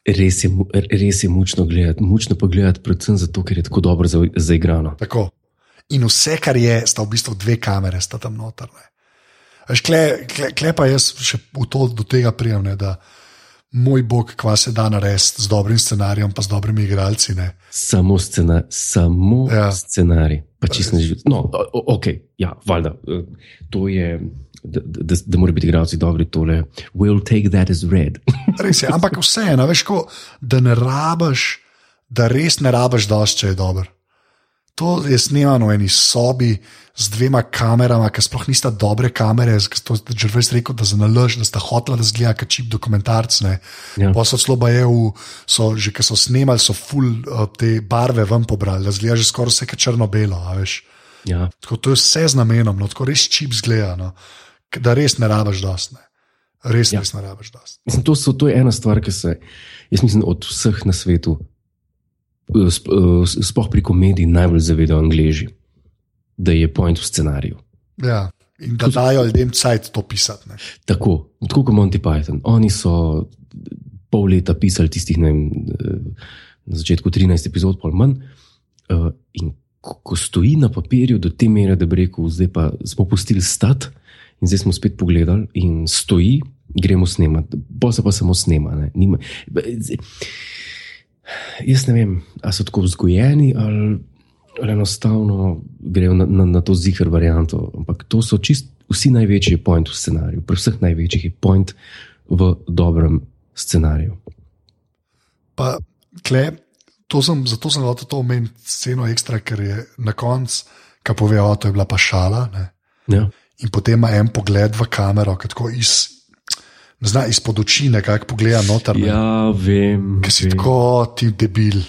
Res je, res je mučno gledati, mučno pa gledati, predvsem zato, ker je tako dobro za- zaigrano. Tako. In vse, kar je, sta v bistvu dve kamere, sta tam noter. ne. Veš, Kle, kle, kle pa jaz še to, do tega prijemne, da moj bog, kva se da narediti z dobrim scenarijem, pa z dobrimi igralci. Ne. Samo, scena, samo Ja. scenarij, pa čisto ne živi. No, ok, ja, valjda. eh, To je, da, da, da morajo biti igralci dobri, tole. We'll take that as read. Res je, ampak vseeno, veš, ko, da ne rabiš, da res ne rabiš dosti, če je dober. To je snemano v eni sobi z dvema kamerama, ki sploh nista dobre kamere. To je že res rekel, da za nalož, da sta hotela, da zgleda kot čip dokumentarc. ne. Ja. Pa so celo bajev, so že ki so snemali, so full uh, te barve ven pobrali, da zgleda že skoraj vse kot črno-belo. a veš. Ja. Tako to je vse z namenom, no, tako res čip zgleda, no, da res ne rabiš dosti. ne. Res, Ja. res ne rabiš dosti. Mislim, to, so, to je ena stvar, ki se, jaz mislim, od vseh na svetu, sploh pri komediji, najbolj zavedajo angliži, da je point v scenariju. Ja. In da dajo ljudem cajt to pisati. Ne. Tako, tako kot Monty Python. Oni so pol leta pisali tistih, ne vem, eh, na začetku 13 epizod, pol manj. eh, In ko, stoji na papirju do te mere, da bi rekel, zdaj pa smo pustili stat, in zdaj smo spet pogledali, in stoji, gremo snemati, pa se pa samo snema. ne. Nima, jaz ne vem, ali so tako vzgojeni ali. Ali enostavno grejo na, na, na to zihar varianto. Ampak to so čist vsi največji point v scenariju. Pri vseh največjih je point v dobrem scenariju. Pa, kle, to sem, zato sem hotel to omeniti, sceno ekstra, ker je na koncu, ki pove, da je bila pa šala. Ne? Ja, In potem ima en pogled v kamero, ki tako iz, ne zna, izpod oči nekako pogleda noter. ne. ja vem. Ker si vem. tako, ti debil,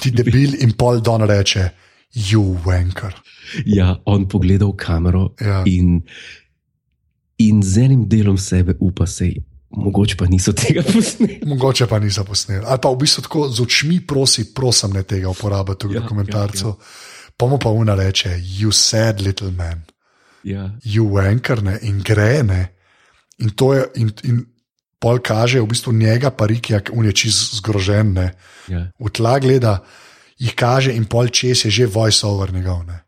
ti debil, in pol don reče, you wanker. Ja, on pogleda v kamero Ja. in, in z enim delom sebe upa se, mogoče pa niso tega posneli. Mogoče pa niso posneli. Ali pa v bistvu tako z očmi prosi, prosim, ne tega uporabiti v Ja, dokumentarcu. ja, Pa mu pa una reče, you sad little man, Ja, you wanker ne in gre ne. In to je, in, in pol kaže v bistvu njega, pa Rikija, on je čist zgrožen, ne. ja. v tla gleda, jih kaže in pol čez je že voice over njegov. Ne.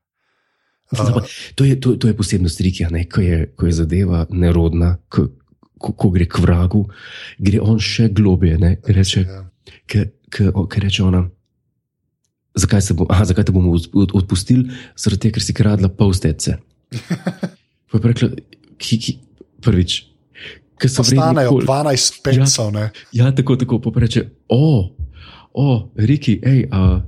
Uh, to, je, to, to je posebnost Rikija, ne? ko, je, ko je zadeva nerodna, ko, ko, ko gre k vragu, gre on še globje. ne, ker Reče, Ja. Ker reče ona, zakaj, bom, aha, zakaj te bomo od- od- odpustili, zaradi tega, ker si kradla polstece. Pa je rekla, ki, ki, prvič, ker so vredni kol- 12 pencov, ne. Ja, tako, tako. Pa reče, o, o, Riki, hej, a,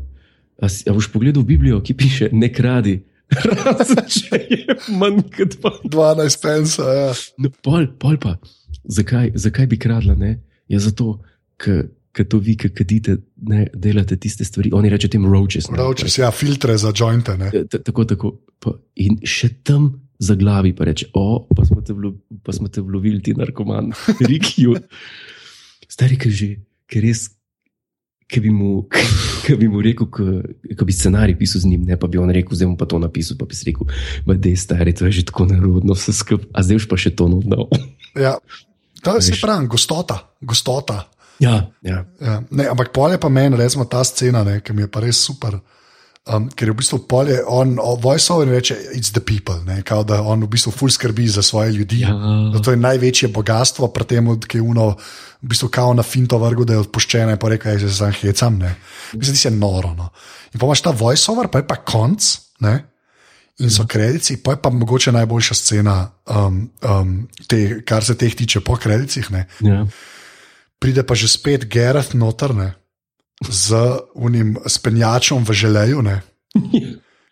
a, a boš pogledal Biblijo, ki piše, ne kradi. Razen če je manj kot pa. 12 pencov, ja. No, pol, pol pa, zakaj, zakaj bi kradla? Ne? Ja, zato, ker to vi, ki kadite, ne delate tiste stvari. Oni reče tem roaches. ne. Roaches, ja, filtre za jointe. Ne. Ja, ta- Tako, tako. Pa, in še tam za glavi pa reče, o, pa smo te, vlo, pa smo te vlovili, ti narkoman, Rikiju. Stari, ker že, ker res. Ki bi, mu- ke bi mu rekel, da bi scenarij pisal z njim, ne pa bi on rekel, zdaj bom pa to napisal. Pa bi si rekel, da je stari, to je že tako narodno, vse skupaj, a zdaj boš pa še to nudil. Ja. To je se pravi, gostota. gostota. Ja, ja. Ja. Ne, ampak pol je pa meni, recimo, ta scena, ne, ki mi je pa res super. Um, ker je v bistvu pol je on, voiceover reče, it's the people, ne, kao da on v bistvu ful skrbi za svoje ljudi. Ja. Da to je največje bogatstvo, pri tem, ki je uno, v bistvu kao na finto vrgu, da je odpuščena in pa reče, da se sam hecam. Ne. Mislim, da se je noro. No. In pa imaš ta voiceover, pa je pa konc. Ne. In so kredici, pa je pa mogoče najboljša scena, um, um, te, kar se teh tiče, po kredicih. Ne ja. pride pa že spet Gerard noter, ne, z unim spenjačem v želeju. Ne.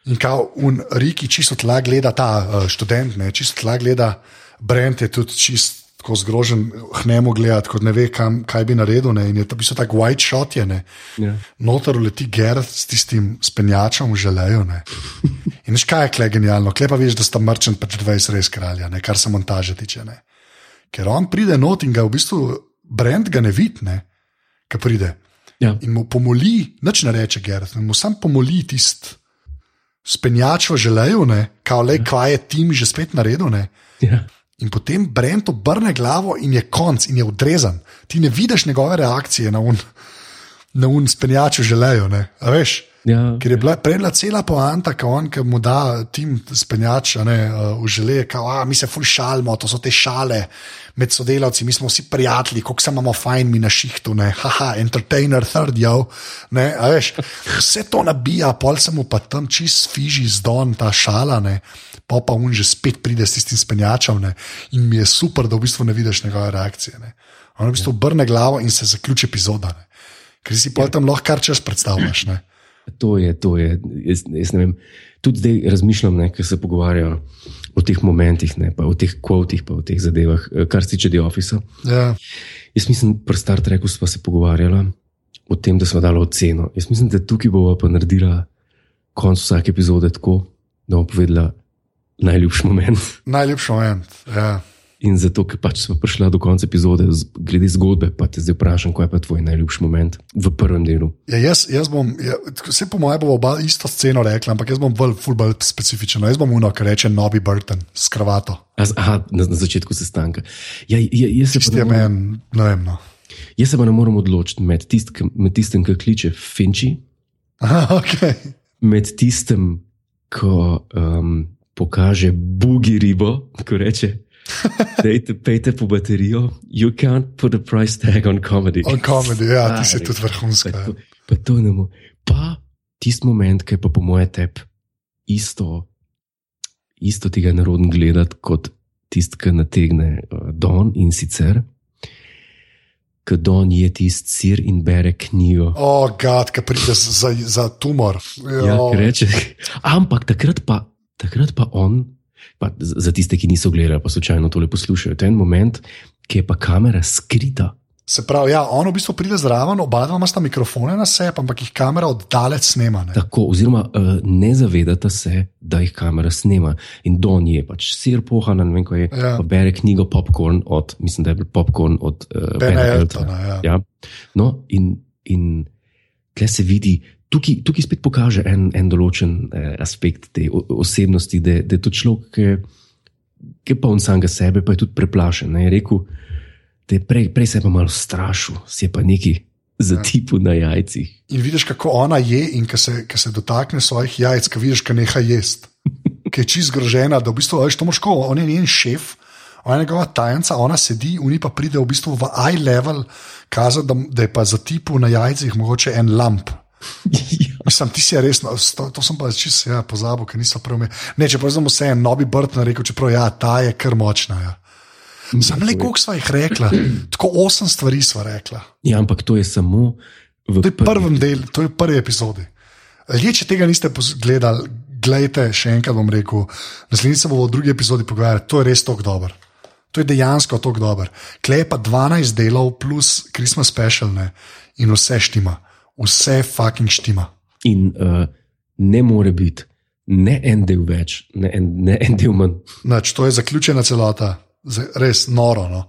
In kao un Riki čisto tla gleda, ta uh, študent, ne, čisto tla gleda, Brent je tudi čisto tako zgrožen, hnemo gledati, kot ne ve, kam, kaj bi naredil. Ne, in je to v bistvu tak white shot, je ne. Ja. Noter leti Gerard s tistim spenjačem v želeju. Ne. In veš, kaj je kle genialno, kle pa veš, da sta mrčen pač 20 res kralja, ne, kar se montaže tiče. Ne. Ker on pride not in ga v bistvu Brent ga ne vidi, ki pride. Ja. In mu pomoli, nič ne reče Gerard, mu sam pomoli tisti spenjač v želeju, kao le, kvaj je tim že spet naredil. Ne. Ja. In potem Brent obrne glavo in je konc in je odrezan. Ti ne vidiš njegove reakcije na un, na un spenjač v želeju, ne, a veš. Ja. Ker je bila predla cela poanta, ko on, ki mu da tim spenjač a ne, uh, v žele, kao, a, mi se ful šalimo, to so te šale med sodelavci, mi smo vsi prijatelji, kako se imamo fajn mi na šihtu, ne, haha, entertainer, third yo, ne, a veš, vse to nabija, pol se mu pa tam čist fiži zdon ta šala, ne, pa pa un že spet pride s tistim spenjačem, ne, in mi je super, da v bistvu ne vidiš njegove reakcije, ne. On v bistvu obrne glavo in se zaključi epizoda, ne. Ker si pol tam lahko kar čas predstavljaš, ne. To je, to je. Jaz, jaz ne vem. Tudi zdaj razmišljam, ker se pogovarjajo o teh momentih, ne, o teh kvotih, pa o teh zadevah, eh, kar se tiče The Office. Ja. Jaz mislim, pri Star Treku smo se pogovarjali o tem, da smo dali oceno. Jaz mislim, da tukaj bomo pa naredila konc vsake epizode tako, da bomo povedala najljubši moment. Najlepši moment. Ja. In zato, ker pač smo prišli do konca epizode, glede zgodbe, pa te zdaj vprašam, kaj je pa tvoj najljubši moment v prvem delu. Ja, jaz, jaz bom, ja, vse po mojem, bo oba isto sceno rekla, ampak jaz bom bolj, ful bolj specifičen. Jaz bom uno, kar reče Nobby Burton s kravato. A z- Aha, na, na začetku sestanka. Ja, ja, jaz, se pa je meni, ne vem. No. jaz se pa ne morem odločiti med, tist, ki- med tistim, ki kliče Finči, Aha, okay. med tistim, ko um, pokaže bugi ribo, ko reče. Dejte, pejte po baterijo, you can't put a price tag on comedy. On komedi, ja, ti si Stari, tudi vrhunska. Pa ja. to, pa to ne morem. Pa tisti moment, ki pa po mojem tebi isto, isto tega naroden gledati kot tisti, ki nategne uh, Don in sicer, ki Don je tisti sir in bere knjigo. O, gad, ki pride za, za tumor. Ja, Jo. ki reče. Ampak takrat pa, takrat pa on, pa za tiste, ki niso gledali, pa slučajno tole poslušajo, ten moment, ki je pa kamera skrita. Se pravi, ja, on v bistvu pride zraven, oba dva imata mikrofone na sebi, ampak jih kamera oddalec snema. Ne? Tako, oziroma, uh, ne zavedata se, da jih kamera snema. In Don je pač sir pohan, ne vem, ko je. Ja. Bere knjigo Popcorn od, mislim, da je bil Popcorn od uh, Bena Eltona. Ja. Ja. No, in, in tle se vidi, tukaj, tukaj spet pokaže en, en določen eh, aspekt te osebnosti, da, da je to človek, ki, ki pa on samega sebe, pa je tudi preplašen. Ne, je rekel, da je prej, prej se je pa malo strašil, si je pa neki zatipil na jajcih. In vidiš, kako ona je, in ko se, ko se dotakne svojih jajc, ko vidiš, da neha jesti. Ki je čist zgrožena, da v bistvu veš, to moš ko, on je njen šef. Ona je njegova tajnica, ona sedi, oni pa pride v bistvu v eye level, kazati, da, da je pa za tipu na jajcih mogoče en lamp. Ja. Mislim, ti si resno, to, to sem pa čisto ja, pozabil, ker nisem prav imel. Ne, čeprav sem vse en nobi Burton rekel, čeprav ja, ta je kar močna. Ja. Sam le koliko sva jih rekla, tako osem stvari sva rekla. ja, ampak to je samo v To je prvem delu, to je v prvi epizodi. Ljudje, če tega niste gledali, gledajte, še enkrat bom rekel, naslednjič se bomo v drugi epizodi pogovarjali, to je res tako dober. To je dejansko tako dober. Klej pa 12 delov plus Christmas special ne? in vse štima, vse fucking štima. In uh, ne more biti ne en del več, ne en, ne en del manj. Nač, to je zaključena celota, res noro. No.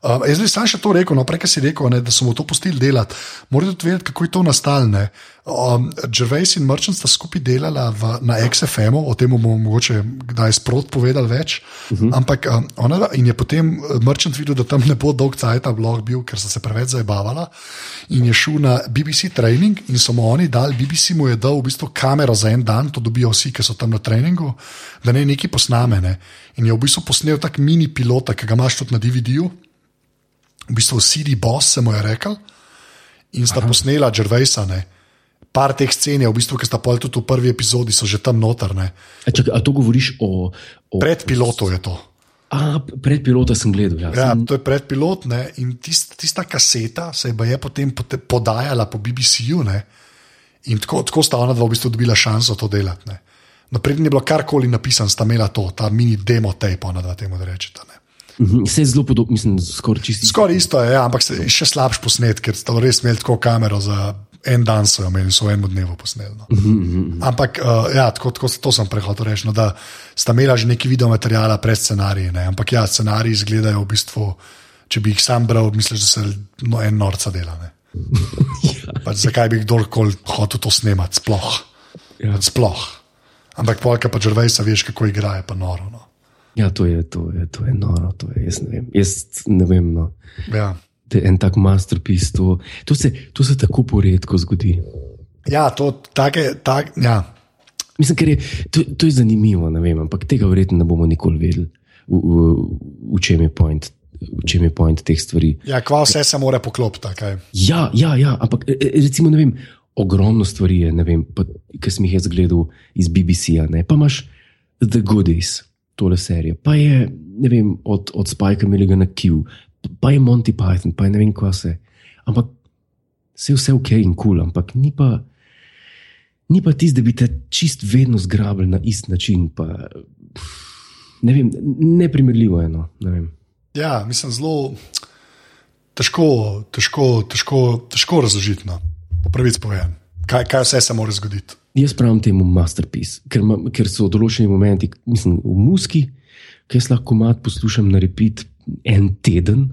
Um, jaz bi sam še to rekel, no, prej si rekel, ne, da smo to pustili delati. Morate tudi vedeti, kako je to nastalo. Um, Gervais in Merchant sta skupaj delala v, na XFM-u, o tem bomo mogoče kdaj sprot povedali več. Uh -huh. Ampak um, ona in je potem eh, Merchant videl, da tam ne bo dolg cajt vlog bil, ker so se preveč zabavala. In je šel na BBC trening in so mu oni dali, BBC mu je dal v bistvu kamero za en dan, to dobijo vsi, ki so tam na treningu, da ne nekaj posname. Ne. In je v bistvu posnel tak mini pilota, ki ga imaš tudi na DVD-ju v bistvu CD Boss, se mu je rekel, in sta Aha. posnela Gervaisa. Ne. Par teh scen v bistvu, ki sta pol tudi v prvi epizodi, so že tam notrne. A, čak, a to govoriš o. o Pred pilotom je to. A, pred pilota sem gledal. Ja. Ja, Sem, to je pred pilot ne, in tist, tista kaseta se je potem pote, podajala po BBC-ju. In tako, tako sta ona dva v bistvu dobila šanso to delati. ne. No, Preden je bilo karkoli napisano, sta imela to, ta mini demo tape, ona dva temu da rečeta. ne. Mhm, Vse je zelo podobno, mislim, skoraj čisto. Skoraj isto je, ja, ampak še slabš posnet, ker sta res imeli tako kamero za en dan, so jo imeli, so v enem dnevu posneli. No. Ampak uh, ja, tako, tako, to sem prehodil reči, no, da sta imela že neki videomaterijala pred scenariji. Ne. Ampak ja, scenariji izgledajo v bistvu, če bi jih sam bral, misliš, da se no, en norca dela. Ne. Pač, zakaj bi kdorkoli hotel to snemati, sploh. Ja. Pač Sploh. Ampak polka pa Žrvejsa, veš, kako igra, je pa noro. No. Ja, to je, to je, to je noro, to je, jaz ne vem. Jaz ne vem no. Ja. En tak masterpiece, to, to, se, to se tako poredko zgodi. Ja, to take, tak, ja. Mislim, ker je to, to je zanimivo, vem, ampak tega verjetno ne bomo nikoli vedeli, v, v, v, čem je point, v čem je point teh stvari. ja kva vse se mora poklopiti. Ja, ja, ja ampak e, e, recimo, ne vem, ogromno stvari je, vem, pa, ki sem jih jaz gledal iz BBC-ja, pa imaš The Goodies, tole serijo, pa je, vem, od, od Spajka Milligana Q, pa je Monty Python, pa je ne vem, kva se. Ampak je vse ok in kul, cool, ampak ni pa. Ni pa tisti, da bi te čist vedno zgrabili na isti način. Pa, ne vem, neprimerljivo je. No, ne. Ja, mislim, zelo težko, težko, težko, težko razložiti. No. Po pravici povem, kaj, kaj vse se mora zgoditi. Jaz pravim temu masterpiece, ker, ma, ker so določeni momenti, mislim, v muski, ki jaz lahko mat poslušam na repeat en teden,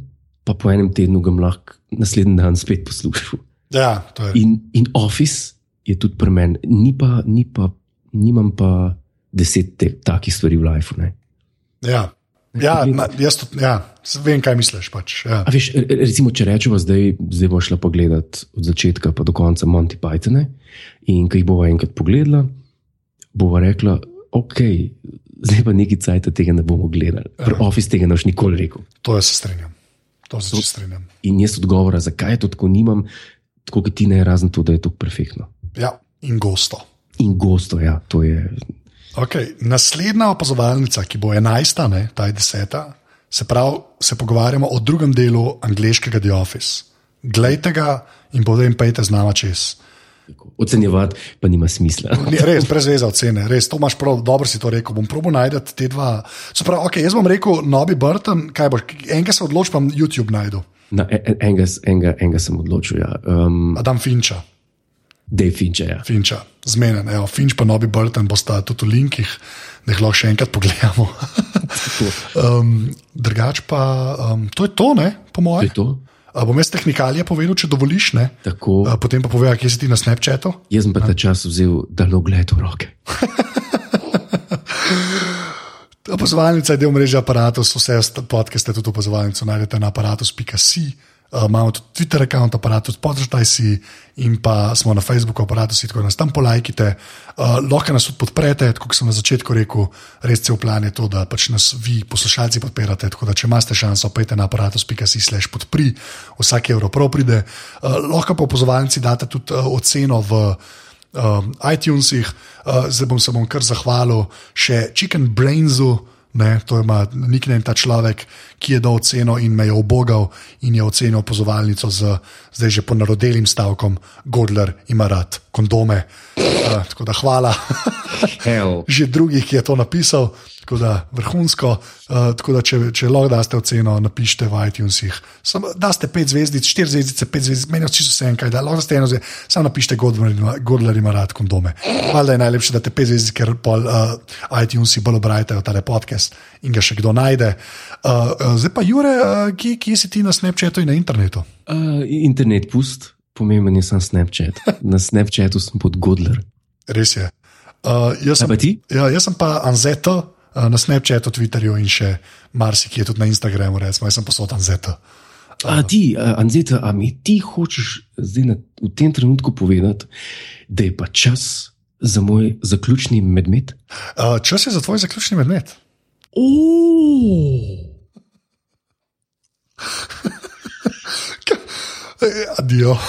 pa po enem tednu ga lahko naslednji dan spet poslušal. Ja. In, in Office je tudi pri meni, ni pa, ni pa, nimam pa deset te, takih stvari v lifeu. ne. Ja, ja, na, jaz tudi, ja, vem, kaj misliš. Pač, ja. A veš, re- recimo, če rečemo, zdaj, zdaj bo šla pogledat od začetka pa do konca Monty Pythone in ko jih bova enkrat pogledala, bova rekla, ok, zdaj pa neki cajt tega ne bomo gledali. Pri Office tega noš nikoli rekel. To jaz se strinjam. To se strinjam. In jaz odgovora, zakaj je to tako nimam, tako kot ti ne, razen to, da je to perfektno. Ja, in gosto. In gosto, ja, to je. Okay. Naslednja opazovalnica, ki bo enajsta, ne, ta je deseta, se pravi, se pogovarjamo o drugem delu angliškega The Office. Glejte ga in potem pejte z nama čez. Ocenjevati pa nima smisla. Ni, res, brez veze ocene, res, to imaš prav, dobro si to rekel. Bom probo najti te dva. Se pravi, okay, jaz bom rekel, Nobi Burton, kaj boš, enega se odločim, YouTube najdu, Na, en, en- enega, enega, enega sem odločil. Ja. Um, Adam Finča. Dej finče. Ja. Finča, zmeden. Evo, Finč pa Nobi Burton bosta tudi v linkih, da jih lahko še enkrat pogledamo. um, drugač pa, um, to je to, ne, po To je mojem. to. Bom jaz tehnikalije povedal, če dovoliš, ne. Tako, Uh, potem pa povej, kje si ti na Snapchatu. jaz sem pa ta čas vzel daljnogled v roke. Opazovalnica je del mreže aparatus, vse st- podcaste tudi opazovalnico najdete na aparatus.si. Uh, imamo tudi Twitter račun, aparatus, podržaj si in pa smo na Facebooku, aparatus, tako da nas tam polajkite. Uh, lahko nas tudi podprete, kot sem na začetku rekel, res cel plan je to, da pač nas vi, poslušalci, podpirate. Tako da, če imate šanso, pejte na aparatus.si slash podpri, vsak evro prav pride. Uh, lahko pa opazovalnici date tudi uh, oceno v um, iTunesih, uh, zdaj bom se bom kar zahvalil še Chicken Brainsu. Ne, to je niknem ta človek, ki je dal oceno in me je obogal in je ocenil opozovalnico z zdaj že ponarodelim stavkom: Godler ima rad kondome. Uh, tako da hvala že drugih, ki je to napisal, tako da vrhunsko. Uh, tako da, če, če lahko daste oceno, napišite v iTunesih. Sam, daste pet zvezdic, štiri zvezdice, pet zvezdic, meni čisto vse en kaj, da lahko daste eno zvezdico, samo napišite, Godler ima, Godler ima rad kondome. Valjda je najlepše, da te pet zvezdic, ker pol uh, iTunesi bolj obrajtajo tale podcast in ga še kdo najde. Uh, zdaj pa, Jure, uh, kje, kje si ti na Snapchatu in na internetu? Uh, internet pust, pomemben je sam Snapchat. Na Snapchatu sem pod Godler. Res je. Uh, jaz, sem, ja, jaz sem pa Anzeto uh, na Snapchatu, Twitterju in še marsikje tudi na Instagramu, recimo, jaz sem posod Anzeto. A ti, uh, Anzeta, a mi ti hočeš zdaj na, v tem trenutku povedati, da je pa čas za moj zaključni medmet? Uh, čas je za tvoj zaključni medmet. Oh. Eh, Adijo.